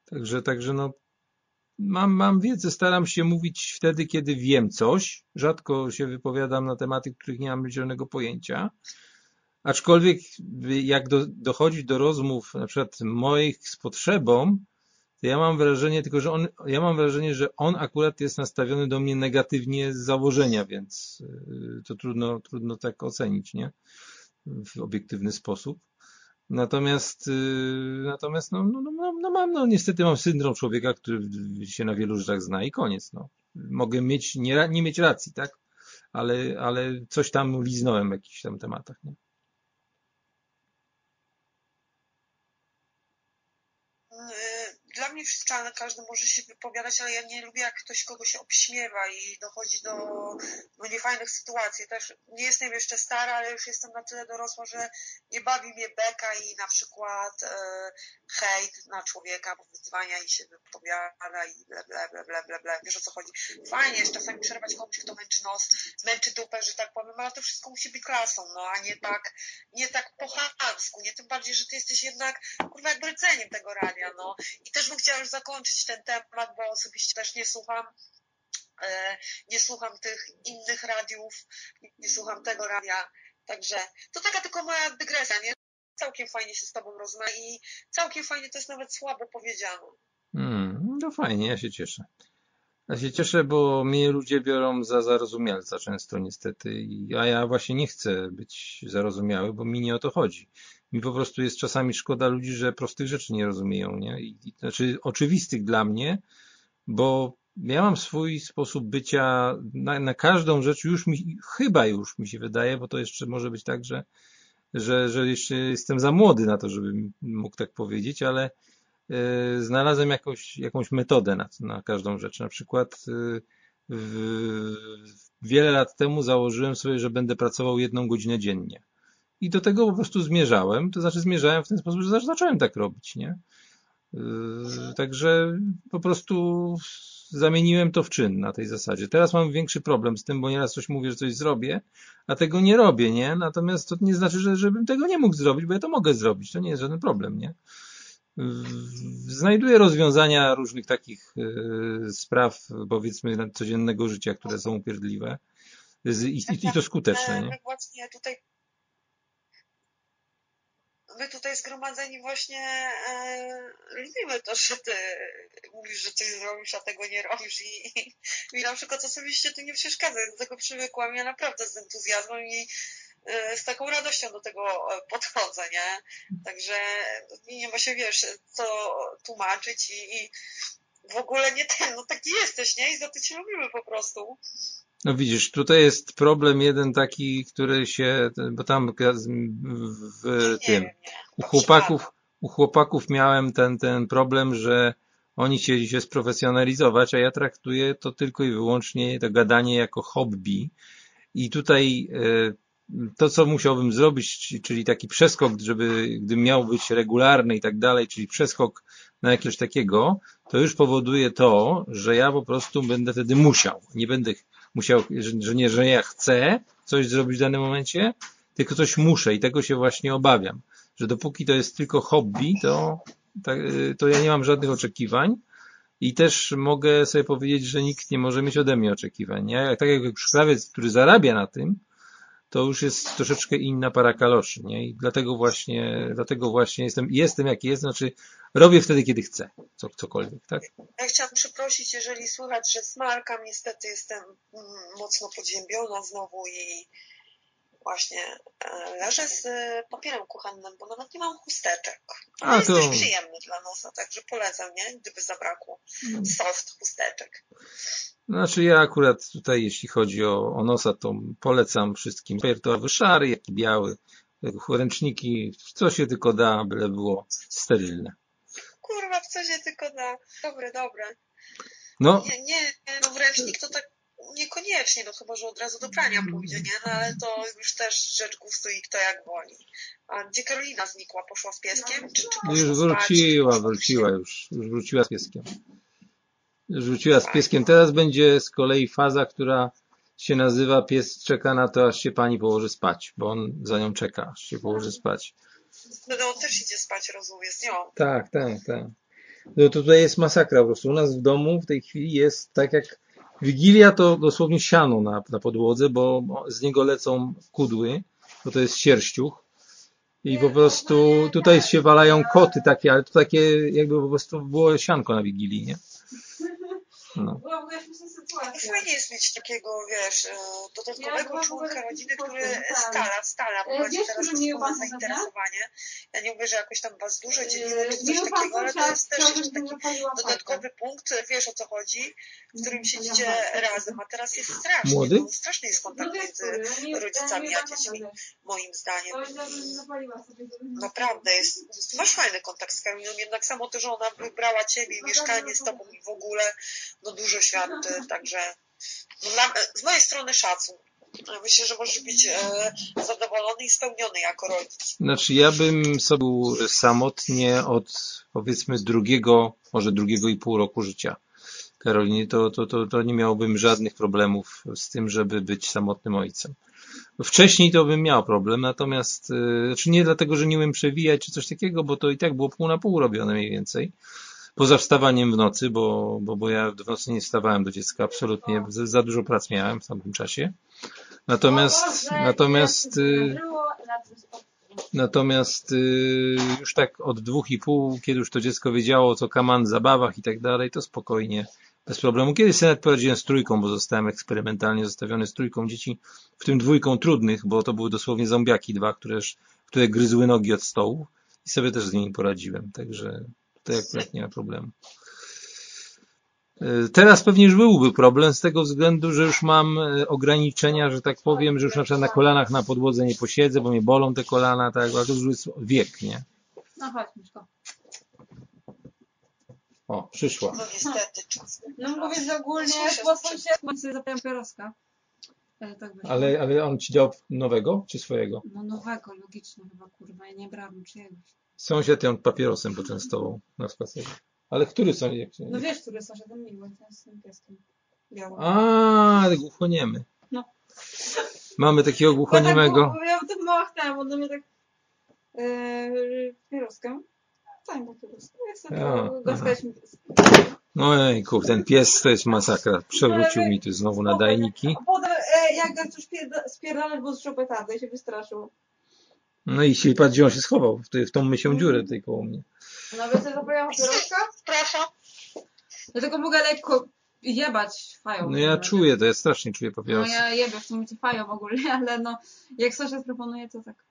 Także, także no, mam, mam wiedzę, staram się mówić wtedy, kiedy wiem coś. Rzadko się wypowiadam na tematy, których nie mam zielonego pojęcia. Aczkolwiek jak do, dochodzi do rozmów na przykład moich z potrzebą, to ja mam wrażenie, tylko że on, ja mam wrażenie, że on akurat jest nastawiony do mnie negatywnie z założenia, więc y, to trudno, trudno tak ocenić, nie? W obiektywny sposób. Natomiast, y, natomiast no, no, no, no mam, no niestety mam syndrom człowieka, który się na wielu rzeczach zna i koniec, no. Mogę mieć, nie, nie mieć racji, tak? Ale, ale coś tam liznąłem w jakichś tam tematach, nie? Dla mnie wszystko, każdy może się wypowiadać, ale ja nie lubię, jak ktoś kogoś obśmiewa i dochodzi do no, niefajnych sytuacji. Też nie jestem jeszcze stara, ale już jestem na tyle dorosła, że nie bawi mnie beka i na przykład e, hejt na człowieka, wyzwania i się wypowiada i ble, ble, ble, ble, ble, ble. Wiesz o co chodzi? Fajnie jest czasami przerwać komuś, kto męczy nos, męczy dupę, że tak powiem, ale to wszystko musi być klasą, no a nie tak, nie tak po chamsku, nie tym bardziej, że ty jesteś jednak, kurwa, jakby rdzeniem tego radia, no. I też bym chciała już zakończyć ten temat, bo osobiście też nie słucham e, nie słucham tych innych radiów, nie słucham tego radia, także to taka tylko moja dygresja, nie? Całkiem fajnie się z Tobą rozmawia i całkiem fajnie to jest nawet słabo powiedziane. Hmm, no fajnie, ja się cieszę. Ja się cieszę, bo mnie ludzie biorą za zarozumialca często niestety, a ja właśnie nie chcę być zarozumiały, bo mi nie o to chodzi mi po prostu jest czasami szkoda ludzi, że prostych rzeczy nie rozumieją, nie? I, znaczy oczywistych dla mnie, bo ja mam swój sposób bycia na, na każdą rzecz już mi, chyba już mi się wydaje, bo to jeszcze może być tak, że, że, że jeszcze jestem za młody na to, żebym mógł tak powiedzieć, ale y, znalazłem jakąś, jakąś metodę na, na każdą rzecz. Na przykład y, w, wiele lat temu założyłem sobie, że będę pracował jedną godzinę dziennie. I do tego po prostu zmierzałem, to znaczy zmierzałem w ten sposób, że zacząłem tak robić, nie? Yy, także po prostu zamieniłem to w czyn na tej zasadzie. Teraz mam większy problem z tym, bo nieraz coś mówię, że coś zrobię, a tego nie robię, nie? Natomiast to nie znaczy, że żebym tego nie mógł zrobić, bo ja to mogę zrobić. To nie jest żaden problem, nie? Znajduję rozwiązania różnych takich yy, spraw, powiedzmy, codziennego życia, które są upierdliwe i, i to skuteczne, nie? Właśnie tutaj my tutaj zgromadzeni właśnie e, lubimy to, że ty mówisz, że coś zrobisz, a tego nie robisz i, i, i na przykład osobiście tu nie przeszkadza, do tego przywykłam, ja naprawdę z entuzjazmem i e, z taką radością do tego podchodzę, nie? Także nie ma się, wiesz, co tłumaczyć i, i w ogóle nie ten, no taki jesteś, nie? I za to cię lubimy po prostu. No widzisz, tutaj jest problem jeden taki, który się, bo tam w tym, u chłopaków, u chłopaków miałem ten, ten problem, że oni chcieli się sprofesjonalizować, a ja traktuję to tylko i wyłącznie to gadanie jako hobby. I tutaj e, to, co musiałbym zrobić, czyli taki przeskok, żeby, gdybym miał być regularny i tak dalej, czyli przeskok na jakiegoś takiego, to już powoduje to, że ja po prostu będę wtedy musiał. Nie będę musiał, że nie, że ja chcę coś zrobić w danym momencie, tylko coś muszę i tego się właśnie obawiam, że dopóki to jest tylko hobby, to, to ja nie mam żadnych oczekiwań i też mogę sobie powiedzieć, że nikt nie może mieć ode mnie oczekiwań. Ja, tak jak szklawiec, który zarabia na tym, to już jest troszeczkę inna para kaloszy, nie? I dlatego właśnie, dlatego właśnie jestem, jestem jaki jestem, znaczy robię wtedy, kiedy chcę, co, cokolwiek, tak? Ja chciałam przeprosić, jeżeli słychać, że smarkam, niestety jestem mm, mocno podziębiona znowu i właśnie e, leżę z papierem kuchennym, bo nawet nie mam chusteczek. A, jest to... dość przyjemny dla nosa, także polecam, nie? Gdyby zabrakło mm. soft chusteczek. Znaczy ja akurat tutaj, jeśli chodzi o, o nosa, to polecam wszystkim piertowy szary, jak i biały, ręczniki, co się tylko da, byle było sterylne. Kurwa, w co się tylko da. Dobre, dobre. No. Nie, nie, no ręcznik to tak niekoniecznie, no chyba, że od razu do prania pójdzie, nie? No ale to już też rzecz gustu i kto jak woli. A gdzie Karolina znikła? Poszła z pieskiem? Czy, czy poszła już wróciła, spać? wróciła już. Już wróciła z pieskiem rzuciła z pieskiem. Teraz będzie z kolei faza, która się nazywa pies czeka na to, aż się pani położy spać, bo on za nią czeka, aż się położy spać. No on też idzie spać, rozumiem, z nią. Tak, tak, tak. No to tutaj jest masakra po prostu. U nas w domu w tej chwili jest tak jak Wigilia to dosłownie siano na, na podłodze, bo z niego lecą kudły, bo to jest sierściuch I po prostu tutaj się walają koty takie, ale to takie jakby po prostu było sianko na Wigilii, nie? No. Fajnie jest mieć takiego, wiesz, e, Ja dodatkowego w członka rodziny, który tak. stala, stala, E, prowadzi wiesz, teraz wspólne zainteresowanie. Ja nie mówię, że jakoś tam was dużo dzieliło czy coś takiego, ale to jest też jeszcze taki dodatkowy punkt, wiesz o co chodzi, w którym siedzicie Zapaliła razem, a teraz jest strasznie, Młody? no, straszny jest No kontakt wiesz, między rodzicami a dziećmi, moim zdaniem. Naprawdę jest, masz fajny kontakt z Karoliną, jednak samo to, że ona wybrała ciebie i mieszkanie z tobą i w ogóle, no dużo świadczy, także no, dla, z mojej strony szacun. Myślę, że możesz być e, zadowolony i spełniony jako rodzic. Znaczy ja bym sobie samotnie od powiedzmy drugiego, może drugiego i pół roku życia Karoliny, to, to, to, to nie miałbym żadnych problemów z tym, żeby być samotnym ojcem. Wcześniej to bym miał problem, natomiast, y, znaczy nie dlatego, że nie umiem przewijać czy coś takiego, bo to i tak było pół na pół robione mniej więcej. Poza wstawaniem w nocy, bo, bo, bo ja w nocy nie wstawałem do dziecka absolutnie, za, za dużo prac miałem w tamtym czasie. Natomiast, natomiast, y. Natomiast y, już tak od dwóch i pół, kiedy już to dziecko wiedziało, co kaman, zabawach i tak dalej, to spokojnie, bez problemu. Kiedyś sobie nawet poradziłem z trójką, bo zostałem eksperymentalnie zostawiony z trójką dzieci, w tym dwójką trudnych, bo to były dosłownie zombiaki dwa, które, które gryzły nogi od stołu i sobie też z nimi poradziłem, także tutaj akurat nie ma problemu. Y, Teraz pewnie już byłby problem z tego względu, że już mam y, ograniczenia, że tak powiem, że już na przykład na kolanach na podłodze nie posiedzę, bo mnie bolą te kolana, tak, ale to już jest wiek, nie? No chodź, Miszko. O, przyszła. No niestety. No mówię, że ogólnie po sąsiedztwu sobie zapałem pieroska. Ale tak. Ale, ale on ci dał nowego czy swojego? No nowego, logicznie chyba, kurwa, ja nie brałem czyjegoś. Sąsiad ją papierosem poczęstował na spacerze. Ale który sąsiad? No wiesz, który sąsiadem miły, ten z tym pieskiem. Białym. A, głuchoniemy. No. Mamy takiego głuchoniemego. Ja tak, ja tak machnęłam, on do mnie tak yy, pieroskę. Daj mu pieroskę. Ja sobie A, głaskaliśmy Ojejku, ten pies to jest masakra. Przewrócił mi tu znowu nadajniki. A potem e, jak go coś spierdalać, bo z petardę i się wystraszył. No i się patrz, gdzie on się schował. W, tej- w tą mysią dziurę tutaj koło mnie. No więc ja zapomniałam pieroska, Proszę. dlatego mogę lekko jebać fają. No ja czuję to, ja strasznie czuję No papierosy. ja jebę w sumie ci fają ogólnie, ale no jak sąsiad proponuje, to tak.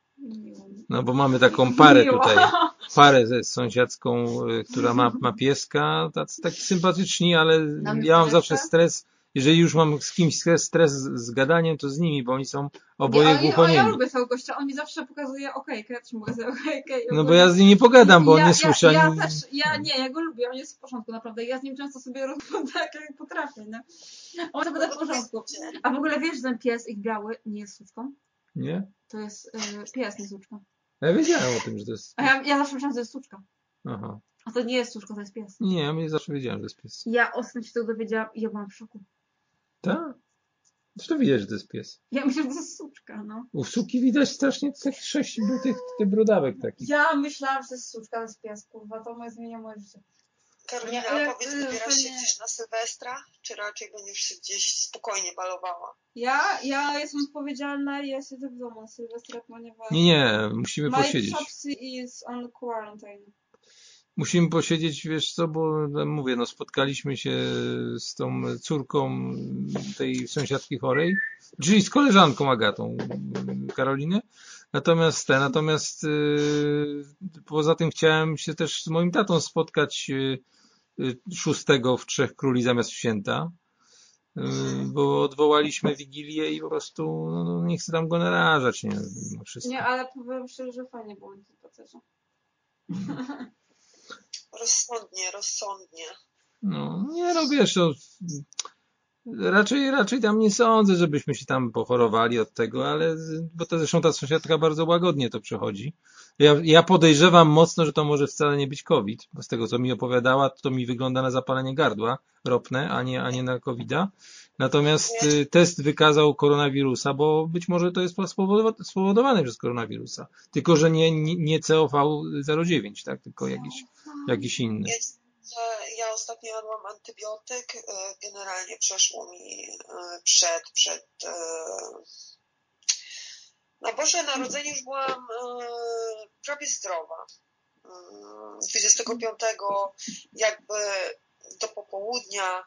No bo mamy taką parę Miło. tutaj. Parę ze sąsiadzką, y, która ma, ma pieska. Tacy, taki sympatyczni, ale ja mam zawsze stres. Jeżeli już mam z kimś stres, z gadaniem, to z nimi, bo oni są oboje ja, ja, ja lubię tego gościa, on mi zawsze pokazuje okejkę, ja też mu pokazuję okejkę. No bo ja z nim nie pogadam, bo on ja, nie słyszy ja, ja ani... też, ja nie, ja go lubię, on jest w porządku naprawdę. Ja z nim często sobie rozmawiam tak, jak potrafię, nie? On sobie w porządku. A w ogóle wiesz, że ten pies ich biały nie jest suczką? Nie? To jest y, pies, nie suczka. Ja wiedziałem o tym, że to jest... A ja, ja zawsze myślałam, że to jest suczka. Aha. A to nie jest suczka, to jest pies. Nie, ja zawsze wiedziałem, że to jest pies. Ja ostatnio się tego dowiedziałam i ja byłam w szoku. Tak? Zresztą widać, że to jest pies. Ja myślę, że to jest suczka, no. U suki widać strasznie takich sześć tych, tych brodawek takich. Ja myślałam, że to jest suczka, to jest pies, kurwa, to moje zmienia moje życie. Karolina, Nie, ale, a powiedz, wybierasz się gdzieś na Sylwestra, czy raczej będziesz się gdzieś spokojnie balowała? Ja, ja jestem odpowiedzialna i ja siedzę w domu na Sylwestra, ponieważ Nie, nie, musimy my posiedzieć. Chopsy is on quarantine. Musimy posiedzieć, wiesz co, bo no, mówię, no spotkaliśmy się z tą córką tej sąsiadki chorej, czyli z koleżanką Agatą Karoliny. Natomiast te, natomiast yy, poza tym chciałem się też z moim tatą spotkać yy, yy, szóstego w Trzech Króli zamiast w święta, yy, bo odwołaliśmy Wigilię i po prostu no, no, nie chcę tam go narażać, nie, wszystko. Nie, ale powiem szczerze, że fajnie było na tym spacerze. Rozsądnie, rozsądnie. No, nie no wiesz, no, raczej, raczej tam nie sądzę, żebyśmy się tam pochorowali od tego, ale, bo to zresztą ta sąsiadka bardzo łagodnie to przechodzi. Ja, ja podejrzewam mocno, że to może wcale nie być COVID, bo z tego co mi opowiadała, to mi wygląda na zapalenie gardła ropne, a nie, a nie na COVID-a. Natomiast y, test wykazał koronawirusa, bo być może to jest spowodowa- spowodowane przez koronawirusa. Tylko, że nie, nie, nie COV09, tak? Tylko jakiś, jakiś inny. Ja, ostatnio jadłam antybiotyk, e, generalnie przeszło mi e, przed, przed, e, Na Boże Narodzenie już byłam prawie zdrowa. Mm, 25 jakby do popołudnia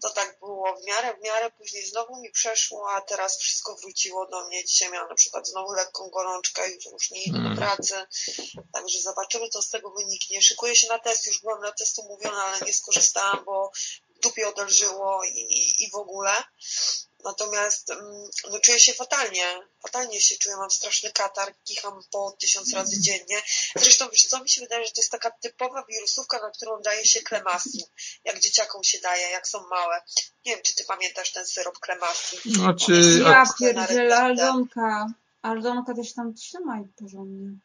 to tak było w miarę, w miarę, później znowu mi przeszło, a teraz wszystko wróciło do mnie. Dzisiaj miałam na przykład znowu lekką gorączkę, jutro już nie idę do Mm. pracy, także zobaczymy, co z tego wyniknie. Szykuję się na test, już byłam na test umówiona, ale nie skorzystałam, bo dupie odelżyło i, i, i w ogóle. Natomiast mm, no, czuję się fatalnie. Fatalnie się czuję, mam straszny katar, kicham po tysiąc razy dziennie. Zresztą wiesz co, mi się wydaje, że to jest taka typowa wirusówka, na którą daje się klemasu. Jak dzieciakom się daje, jak są małe. Nie wiem, czy ty pamiętasz ten syrop klemasu. Znaczy, Ja pierdzielę, Aldonka. Aldonka też tam trzymaj porządnie.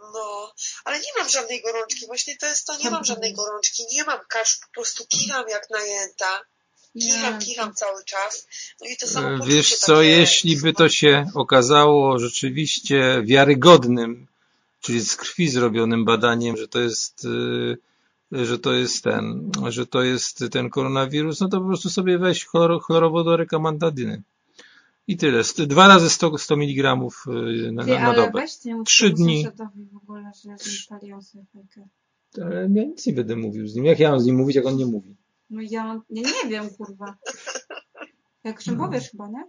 No, ale nie mam żadnej gorączki. Właśnie to jest to, nie mam żadnej gorączki. Nie mam kasz, po prostu kicham jak najęta. Kicham, kicham cały czas. No i to samo E, Wiesz co, takie... jeśli by to się okazało rzeczywiście wiarygodnym, czyli z krwi zrobionym badaniem, że to jest, y, że to jest ten, że to jest ten koronawirus, no to po prostu sobie weź chlor, chlorowodorek. I tyle. Dwa razy 100, 100 mg na, Ty, na, na ale dobę. weź nie Trzy dni. w ogóle, że ja ja nic nie będę mówił z nim. Jak ja mam z nim mówić, jak on nie mówi? No ja, ja nie wiem, kurwa. Jak czym No. powiesz chyba, nie?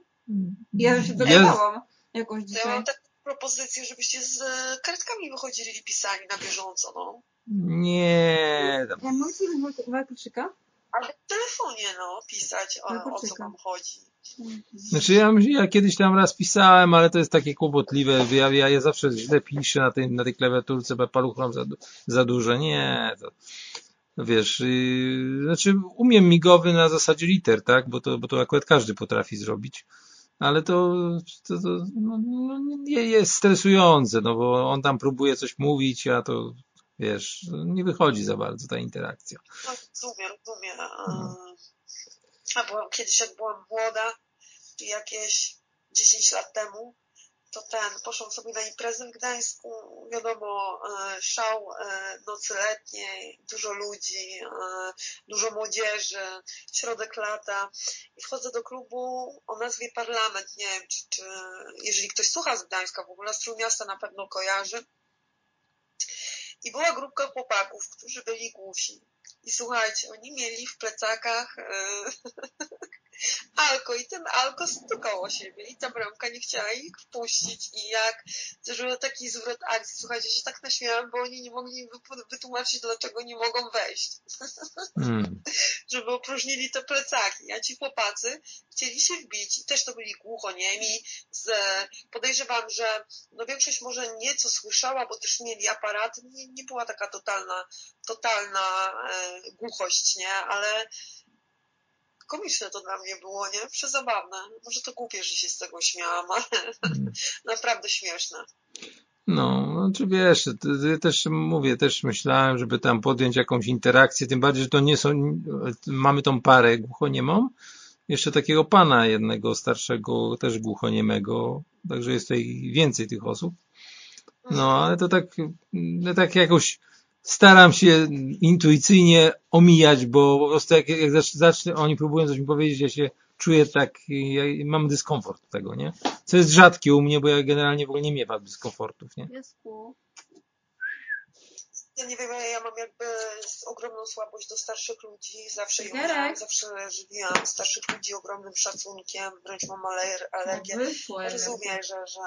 Ja się Ja- dogadałam jakoś To ja dzisiaj. mam taką propozycję, żebyście z e, kartkami wychodzili i pisali na bieżąco, no. Nie. Ja mam sobie walczyka? Ale w telefonie, no, pisać o, o co wam chodzi. Znaczy ja, ja kiedyś tam raz pisałem, ale to jest takie kłopotliwe. Ja, ja, ja zawsze źle piszę na tej, na tej klawiaturce, bo paluchom za, za dużo. Nie, to wiesz, yy, znaczy umiem migowy na zasadzie liter, tak? Bo to, bo to akurat każdy potrafi zrobić. Ale to, to, to no, no, nie jest stresujące, no bo on tam próbuje coś mówić, a to wiesz, nie wychodzi za bardzo ta interakcja. No, rozumiem, rozumiem. No. A byłam, kiedyś jak byłam młoda, jakieś 10 lat temu, to ten, poszłam sobie na imprezę w Gdańsku, wiadomo, e, szał e, nocy letniej, dużo ludzi, e, dużo młodzieży, środek lata i wchodzę do klubu o nazwie Parlament, nie wiem, czy, czy jeżeli ktoś słucha z Gdańska, w ogóle z Trójmiasta na pewno kojarzy. I była grupka chłopaków, którzy byli głusi. I słuchajcie, oni mieli w plecakach alko i ten alko stukał o siebie i ta bramka nie chciała ich wpuścić. I jak zrobił taki zwrot akcji, słuchajcie, się tak naśmiałam, bo oni nie mogli wytłumaczyć, dlaczego nie mogą wejść, Mm. żeby opróżnili te plecaki, a ci chłopacy chcieli się wbić i też to byli głuchoniemi, z, podejrzewam, że no większość może nieco słyszała, bo też mieli aparaty, nie, nie była taka totalna, totalna e, głuchość, nie, ale komiczne to dla mnie było, nie? Przezabawne. Może to głupie, że się z tego śmiałam, ale naprawdę śmieszne. No, znaczy wiesz, ja też mówię, też myślałem, żeby tam podjąć jakąś interakcję, tym bardziej, że to nie są, mamy tą parę głuchoniemą, jeszcze takiego pana jednego starszego, też głuchoniemego, także jest tutaj więcej tych osób. No, ale to tak, no, tak jakoś staram się intuicyjnie omijać, bo po prostu jak, jak zacz- zacznę, oni próbują coś mi powiedzieć, ja się czuję tak, ja mam dyskomfort tego, nie? Co jest rzadkie u mnie, bo ja generalnie w ogóle nie miewam dyskomfortów, nie? Ja nie wiem, ja mam jakby ogromną słabość do starszych ludzi. Zawsze ją miałam, zawsze żywiłam starszych ludzi ogromnym szacunkiem, wręcz mam aler- alergię. Rozumiem, że, że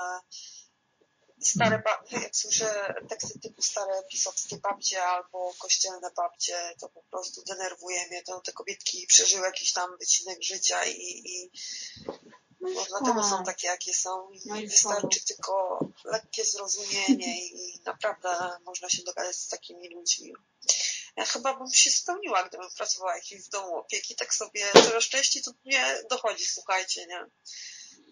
stare ba- jak słyszę teksty typu stare pisowskie babcie albo kościelne babcie, to po prostu denerwuje mnie to. Te kobietki przeżyły jakiś tam wycinek życia i, i no, dlatego są takie, jakie są. I No wystarczy tylko lekkie zrozumienie i, naprawdę można się dogadać z takimi ludźmi. Ja chyba bym się spełniła, gdybym pracowała jakiś w domu opieki, tak sobie coraz częściej to nie dochodzi, słuchajcie, nie?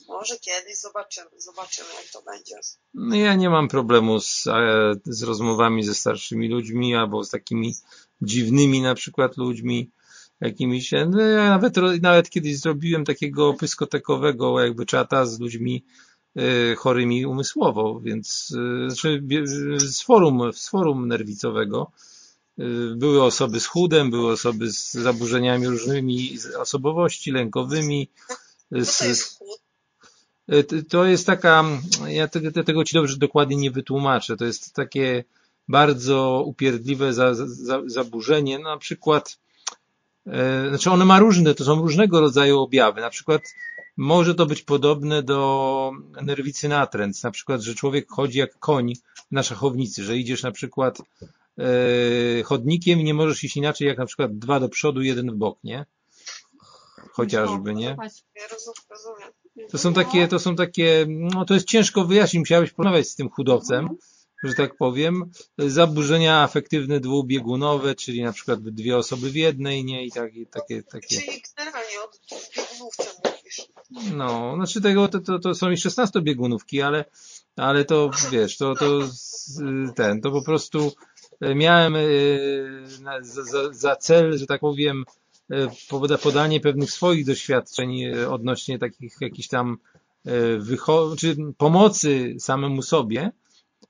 Może kiedyś zobaczymy, zobaczymy jak to będzie. No ja nie mam problemu z, e, z rozmowami ze starszymi ludźmi albo z takimi dziwnymi na przykład ludźmi jakimiś. No ja nawet, nawet kiedyś zrobiłem takiego pyskotekowego jakby czata z ludźmi e, chorymi umysłowo, więc e, znaczy z forum, z forum nerwicowego. Były osoby z chudem, były osoby z zaburzeniami różnymi z osobowości lękowymi, Co z, to jest chłód? T- To jest taka, ja tego, tego ci dobrze dokładnie nie wytłumaczę. To jest takie bardzo upierdliwe za, za, zaburzenie. Na przykład, e, znaczy ono ma różne, to są różnego rodzaju objawy. Na przykład może to być podobne do nerwicy natręt. Na przykład, że człowiek chodzi jak koń na szachownicy, że idziesz na przykład e, chodnikiem i nie możesz iść inaczej jak na przykład dwa do przodu, jeden w bok, nie? Chociażby, nie? Ja rozumiem. To są takie, to są takie, no to jest ciężko wyjaśnić, musiałeś porozmawiać z tym hudowcem, że tak powiem. Zaburzenia afektywne dwubiegunowe, czyli na przykład dwie osoby w jednej, nie? I takie, takie, takie. Czyli generalnie od biegunówce mówisz. No, znaczy tego, to, to, to są i 16 biegunówki, ale, ale to, wiesz, to, to ten, to po prostu e, miałem e, za, za, za cel, że tak powiem, podanie pewnych swoich doświadczeń e, odnośnie takich jakichś tam e, czy pomocy samemu sobie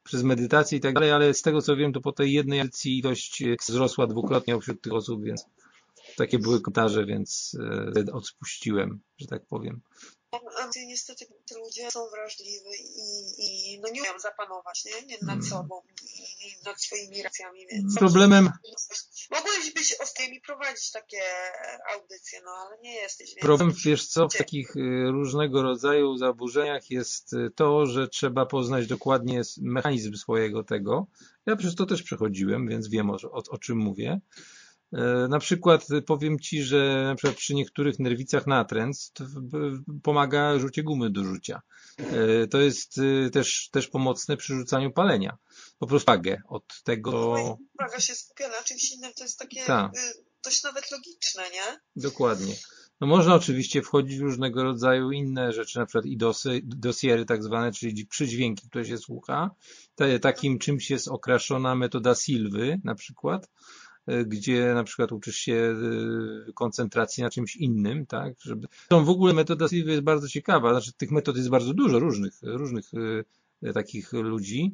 przez medytację i tak dalej, ale z tego co wiem, to po tej jednej akcji ilość e, wzrosła dwukrotnie wśród tych osób, więc takie były komentarze, więc e, odpuściłem, że tak powiem. Niestety te ludzie są wrażliwi i, i no nie umieją zapanować, nie? nie nad Mm. sobą i, i nad swoimi racjami, więc... Problemem, Mogłeś być ostrymi prowadzić takie audycje, no ale nie jesteś, więc... problem, wiesz co, w takich y, różnego rodzaju zaburzeniach jest y, to, że trzeba poznać dokładnie mechanizm swojego tego. Ja przez to też przechodziłem, więc wiem o, o, o czym mówię. E, Na przykład y, powiem Ci, że na przykład przy niektórych nerwicach natręt pomaga rzucie gumy do rzucia. To jest y, też, też pomocne przy rzucaniu palenia. Po prostu wagę od tego, Uwaga się skupia na czymś innym, to jest takie Tak. y, dość nawet logiczne, nie? Dokładnie. No można oczywiście wchodzić w różnego rodzaju inne rzeczy, na przykład i dosy, dosiery tak zwane, czyli przydźwięki, które się słucha. Ta- Takim czymś jest okraszona metoda Silwy na przykład, y, gdzie na przykład uczysz się y, koncentracji na czymś innym, tak, żeby... Zresztą w ogóle metoda Silwy jest bardzo ciekawa, znaczy tych metod jest bardzo dużo, różnych, różnych takich ludzi.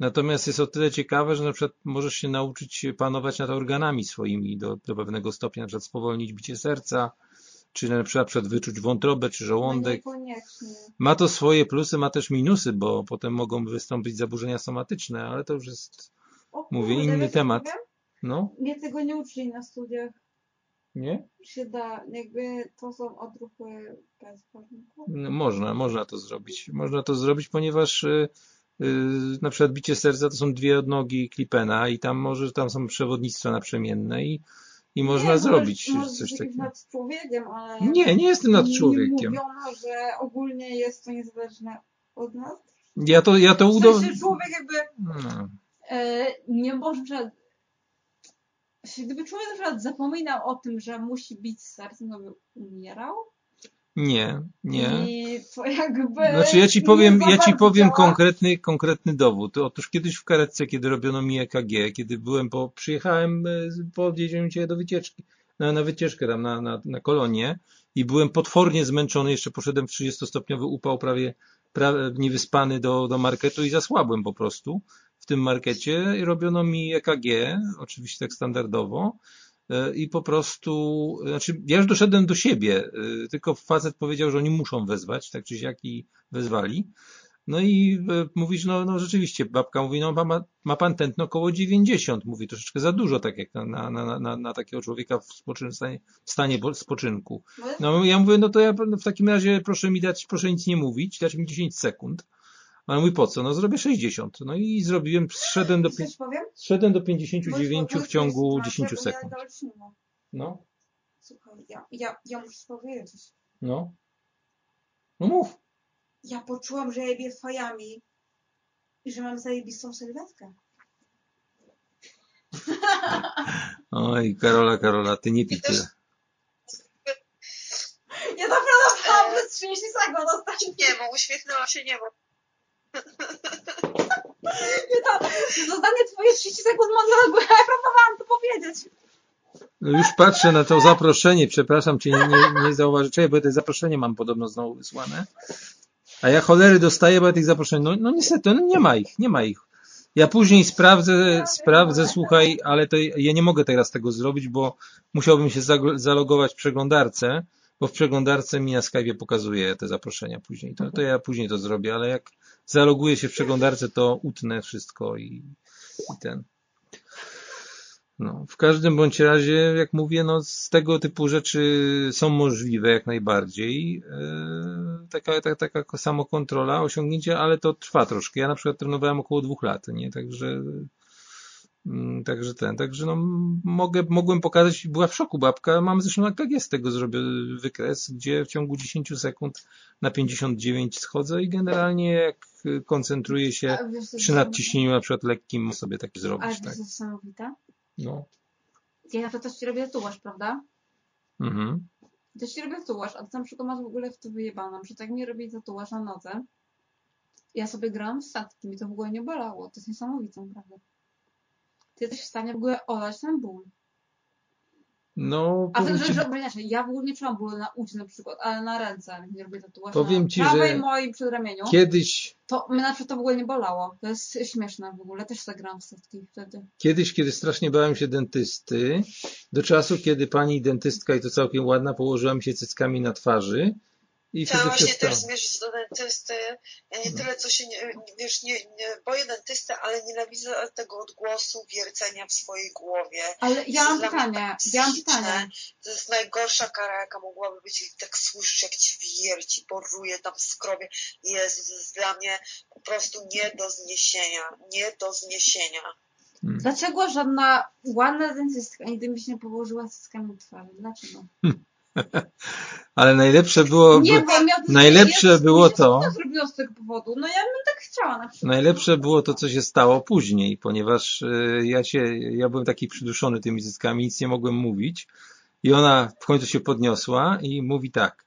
Natomiast jest o tyle ciekawe, że na przykład możesz się nauczyć panować nad organami swoimi do, do pewnego stopnia, na przykład spowolnić bicie serca, czy na przykład wyczuć wątrobę, czy No żołądek. niekoniecznie. Ma to swoje plusy, ma też minusy, bo potem mogą wystąpić zaburzenia somatyczne, ale to już jest, O Mówię, kurde, inny temat. powiem? no, Mnie tego nie uczyli na studiach. nie? Się da, jakby to są odruchy bezbarwników. No, Można, można to zrobić. Można to zrobić, ponieważ y, na przykład bicie serca to są dwie odnogi Klipena i tam może, tam są przewodnictwa naprzemienne i, i można nie, zrobić może, coś takiego. nad człowiekiem, ale Nie, nie jestem nad nie człowiekiem. mówiono, że ogólnie jest to niezależne od nas. Ja to, ja to W udo... sensie człowiek jakby No. e, nie może gdyby człowiek na przykład zapominał o tym, że musi bić serce, no by umierał. Nie, nie. I to jakby. Znaczy ja ci powiem, ja ci powiem działa. konkretny, konkretny dowód. Otóż kiedyś w karetce, kiedy robiono mi EKG, kiedy byłem po, przyjechałem, e, podjedziemy cię do wycieczki, na, na wycieczkę tam na, na, na kolonię i byłem potwornie zmęczony, jeszcze poszedłem w 30-stopniowy upał, prawie, prawie niewyspany do, do marketu i zasłabłem po prostu w tym markecie i robiono mi EKG, oczywiście tak standardowo i po prostu, znaczy ja już doszedłem do siebie, e, tylko facet powiedział, że oni muszą wezwać, tak czy siak i wezwali. No i e, mówisz, no, no rzeczywiście, babka mówi, no ma, ma pan tętno około 90, mówi troszeczkę za dużo, tak jak na, na, na, na, takiego człowieka w, spoczyn, stanie, w stanie spoczynku. No ja mówię, no to ja w takim razie proszę mi dać, proszę nic nie mówić, dać mi 10 sekund. A on mówi, po co? No zrobię 60. No i zrobiłem, zszedłem do, zszedłem do 59 Bo- bo- w ciągu bo- 10 bo ja sekund. No, Słuchaj, ja, ja, ja muszę powiedzieć. no. No mów. Ja poczułam, że jebie fajami i że mam zajebistą sylwetkę. Oj, Karola, Karola, ty nie pij tyle. Ja naprawdę mam bez 30 sekund ostatnio. Niebo, uśmiechnęła się niebo. Nie to, zadanie twoje 30 sekund monologu, ja próbowałam to powiedzieć. No już patrzę na to zaproszenie, przepraszam cię, nie, nie, nie zauważy, Czekaj, bo te zaproszenie mam podobno znowu wysłane. A ja cholery dostaję, bo ja tych zaproszeń, no, no niestety, no nie ma ich, nie ma ich. Ja później sprawdzę, sprawdzę, słuchaj, ale to ja nie mogę teraz tego zrobić, bo musiałbym się zalogować w przeglądarce, bo w przeglądarce mi na Skype pokazuje te zaproszenia później. To, to ja później to zrobię, ale jak zaloguję się w przeglądarce, to utnę wszystko i, i ten. No, w każdym bądź razie, jak mówię, no, z tego typu rzeczy są możliwe jak najbardziej. Yy, taka, taka, taka samokontrola, osiągnięcie, ale to trwa troszkę. Ja na przykład trenowałem około dwóch lat, nie? Także, także ten, także no, mogę, mogłem pokazać, była w szoku babka. Mam zresztą na KG z tego zrobię wykres, gdzie w ciągu 10 sekund na 59 schodzę i generalnie jak koncentruję się wiesz, przy nadciśnieniu na przykład lekkim, sobie taki niesamowite? Ale zrobić, wiesz, tak. jest niesamowite? No. Ja na przykład też ci robię tatuaż, prawda? Mhm. Też ci robię tatuaż, a ty na przykład masz w ogóle w to wyjebane, że tak mi robi tatuaż na nodze. Ja sobie grałam w statki, mi to w ogóle nie bolało. To jest niesamowite, naprawdę. Ty jesteś w stanie w ogóle olać ten ból. No, A ten, ci, że, inaczej, ja w ogóle nie czułam bólu na udzie na przykład, ale na ręce, mi robię tatuaż Powiem ci, prawej że moim przedramieniu, kiedyś, to mnie na przykład to w ogóle nie bolało. To jest śmieszne w ogóle, też zagrałam w statki wtedy. kiedyś, kiedy strasznie bałem się dentysty, do czasu, kiedy pani dentystka, i to całkiem ładna, położyła mi się cyckami na twarzy i Chciałam właśnie przestałem. też zmierzyć do dentysty. Ja nie tyle co się, nie, wiesz, nie, nie boję dentysty, ale nienawidzę tego odgłosu wiercenia w swojej głowie. Ale ja mam Dla mnie pytanie, tak ja mam psychiczne. pytanie. To jest najgorsza kara, jaka mogłaby być. I tak słyszysz, jak ci wierci, boruje tam w skrobie. Jezus, to jest dla mnie po prostu nie do zniesienia. Nie do zniesienia. Hmm. Dlaczego żadna ładna dentystka nigdy mi się nie położyła w twarzy? Dlaczego? Ale najlepsze było, Nie, bo najlepsze było to- zrobiło z tego powodu. No ja bym tak chciała na przykład. najlepsze było to, co się stało później, ponieważ y, ja się, ja byłem taki przyduszony tymi cyckami, nic nie mogłem mówić i ona w końcu się podniosła i mówi tak.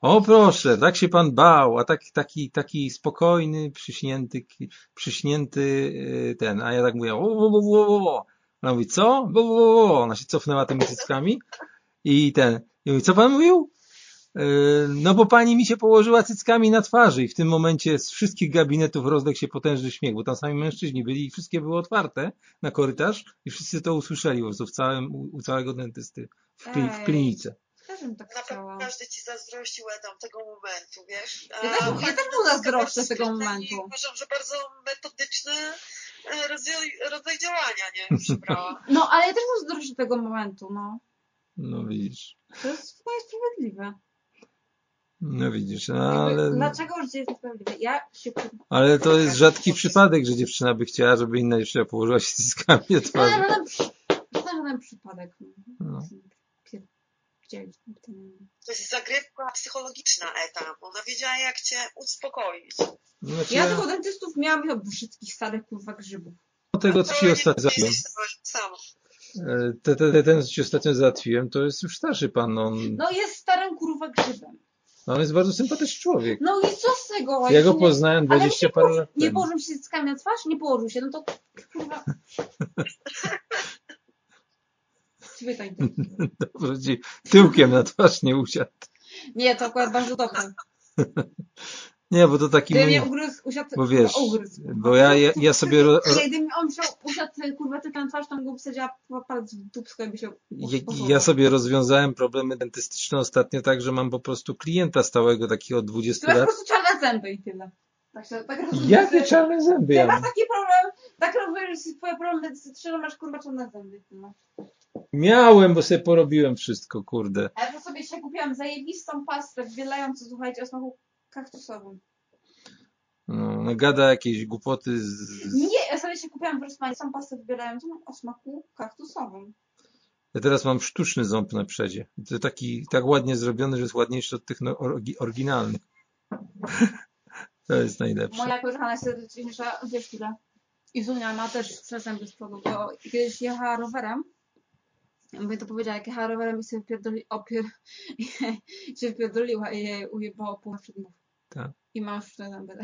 O proszę, tak się pan bał, a taki, taki, taki spokojny, przyśnięty, przyśnięty y, ten, a ja tak mówię, o, o, o, o, o. Ona mówi, co? O, o, o. Ona się cofnęła tymi cyckami i ten, i mówi, co pan mówił? Y, No bo pani mi się położyła cyckami na twarzy i w tym momencie z wszystkich gabinetów rozległ się potężny śmiech, bo tam sami mężczyźni byli i wszystkie były otwarte na korytarz i wszyscy to usłyszeli po prostu w całym, u, całego dentysty w, kli, w klinice. Też bym tak Na chciała. pewno każdy ci zazdrościł tam tego momentu, wiesz? Ja też- A ja też mu zazdroszczę tego momentu. Uważam, że bardzo metodyczny e, rodzaj, rodzaj działania, nie? Przybrała. No, ale ja też muszę dojść do tego momentu, no. No widzisz, To jest chyba sprawiedliwe. no widzisz, no, ale, Dlaczego życie jest niesprawiedliwe? Ja się... ale to jest rzadki przypadek, że dziewczyna by chciała, żeby inna dziewczyna położyła się na No, twarzy. ale na przy... żaden przypadek. No. To jest zagrywka psychologiczna Eta. Ona wiedziała, jak cię uspokoić. Znaczy, Ja tylko dentystów miałam chyba brzydkich, starych, kurwa, grzybów. tego, co ci ostatnio nie załatwiłem, jesteś sam. e, te, te, te, ten, co ci ostatnio załatwiłem, to jest już starszy pan, on, No jest starym, kurwa, grzybem. on jest bardzo sympatyczny człowiek. No i co z tego? Ja go poznałem Ale 20 nie, parę lat nie położył się cyckami na twarz? Nie położył się, no to kurwa... Interesuje. Dobrze ci tyłkiem na twarz nie usiadł. Nie, to akurat bardzo dobre. Nie, bo to taki mój... mnie ugryzł, usiadł, Bo wiesz, kurwa, ugryzł. bo ja, ja, ja sobie... Gdyby on wziął, usiadł, kurwa, ty na twarz, bym go wsadziła palec w dupsko, jakby się ja, ja sobie rozwiązałem problemy dentystyczne ostatnio tak, że mam po prostu klienta stałego takiego od 20 Ty masz po lat. prostu czarne zęby i tyle. Tak, się, tak. Jakie czarne zęby Ty ja masz taki problem, tak rozumiesz, że twoje problem dentystyczne, masz kurwa czarne zęby. i tyle. Miałem, bo sobie porobiłem wszystko, kurde. A ja to sobie dzisiaj kupiłam zajebistą pastę, wybielającą, słuchajcie, o smaku kaktusowym. No, no gada jakieś głupoty z... Nie, ja sobie się kupiłam w Rosmanie tą pastę wybielającą o smaku kaktusowym. Ja teraz mam sztuczny ząb na przedzie. To taki tak ładnie zrobiony, że jest ładniejszy od tych no, oryginalnych. To jest najlepsze. Moja koleżanka najserdeczniejsza, wiesz ile? Izunia ma też trzy zęby z przodu, bo kiedyś jechała rowerem, bo to powiedziała, jak jechała rowerem i sobie pierdoli, opier, się wpierdoliła i jej ujebało pół przedmów. Tak. I ma już te zęby.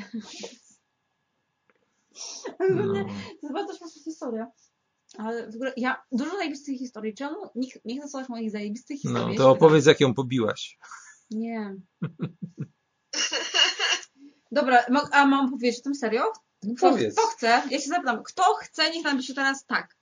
No. To jest bardzo śmieszna historia. Ale w ogóle ja dużo zajebistych historii. Czemu nikt nie chce słuchać moich zajebistych historii? No, to się opowiedz, jak ją pobiłaś. Nie. Dobra, a mam powiedzieć o tym serio? No Kto, powiedz. kto chce? Ja się zapytam, kto chce, niech napisze teraz tak.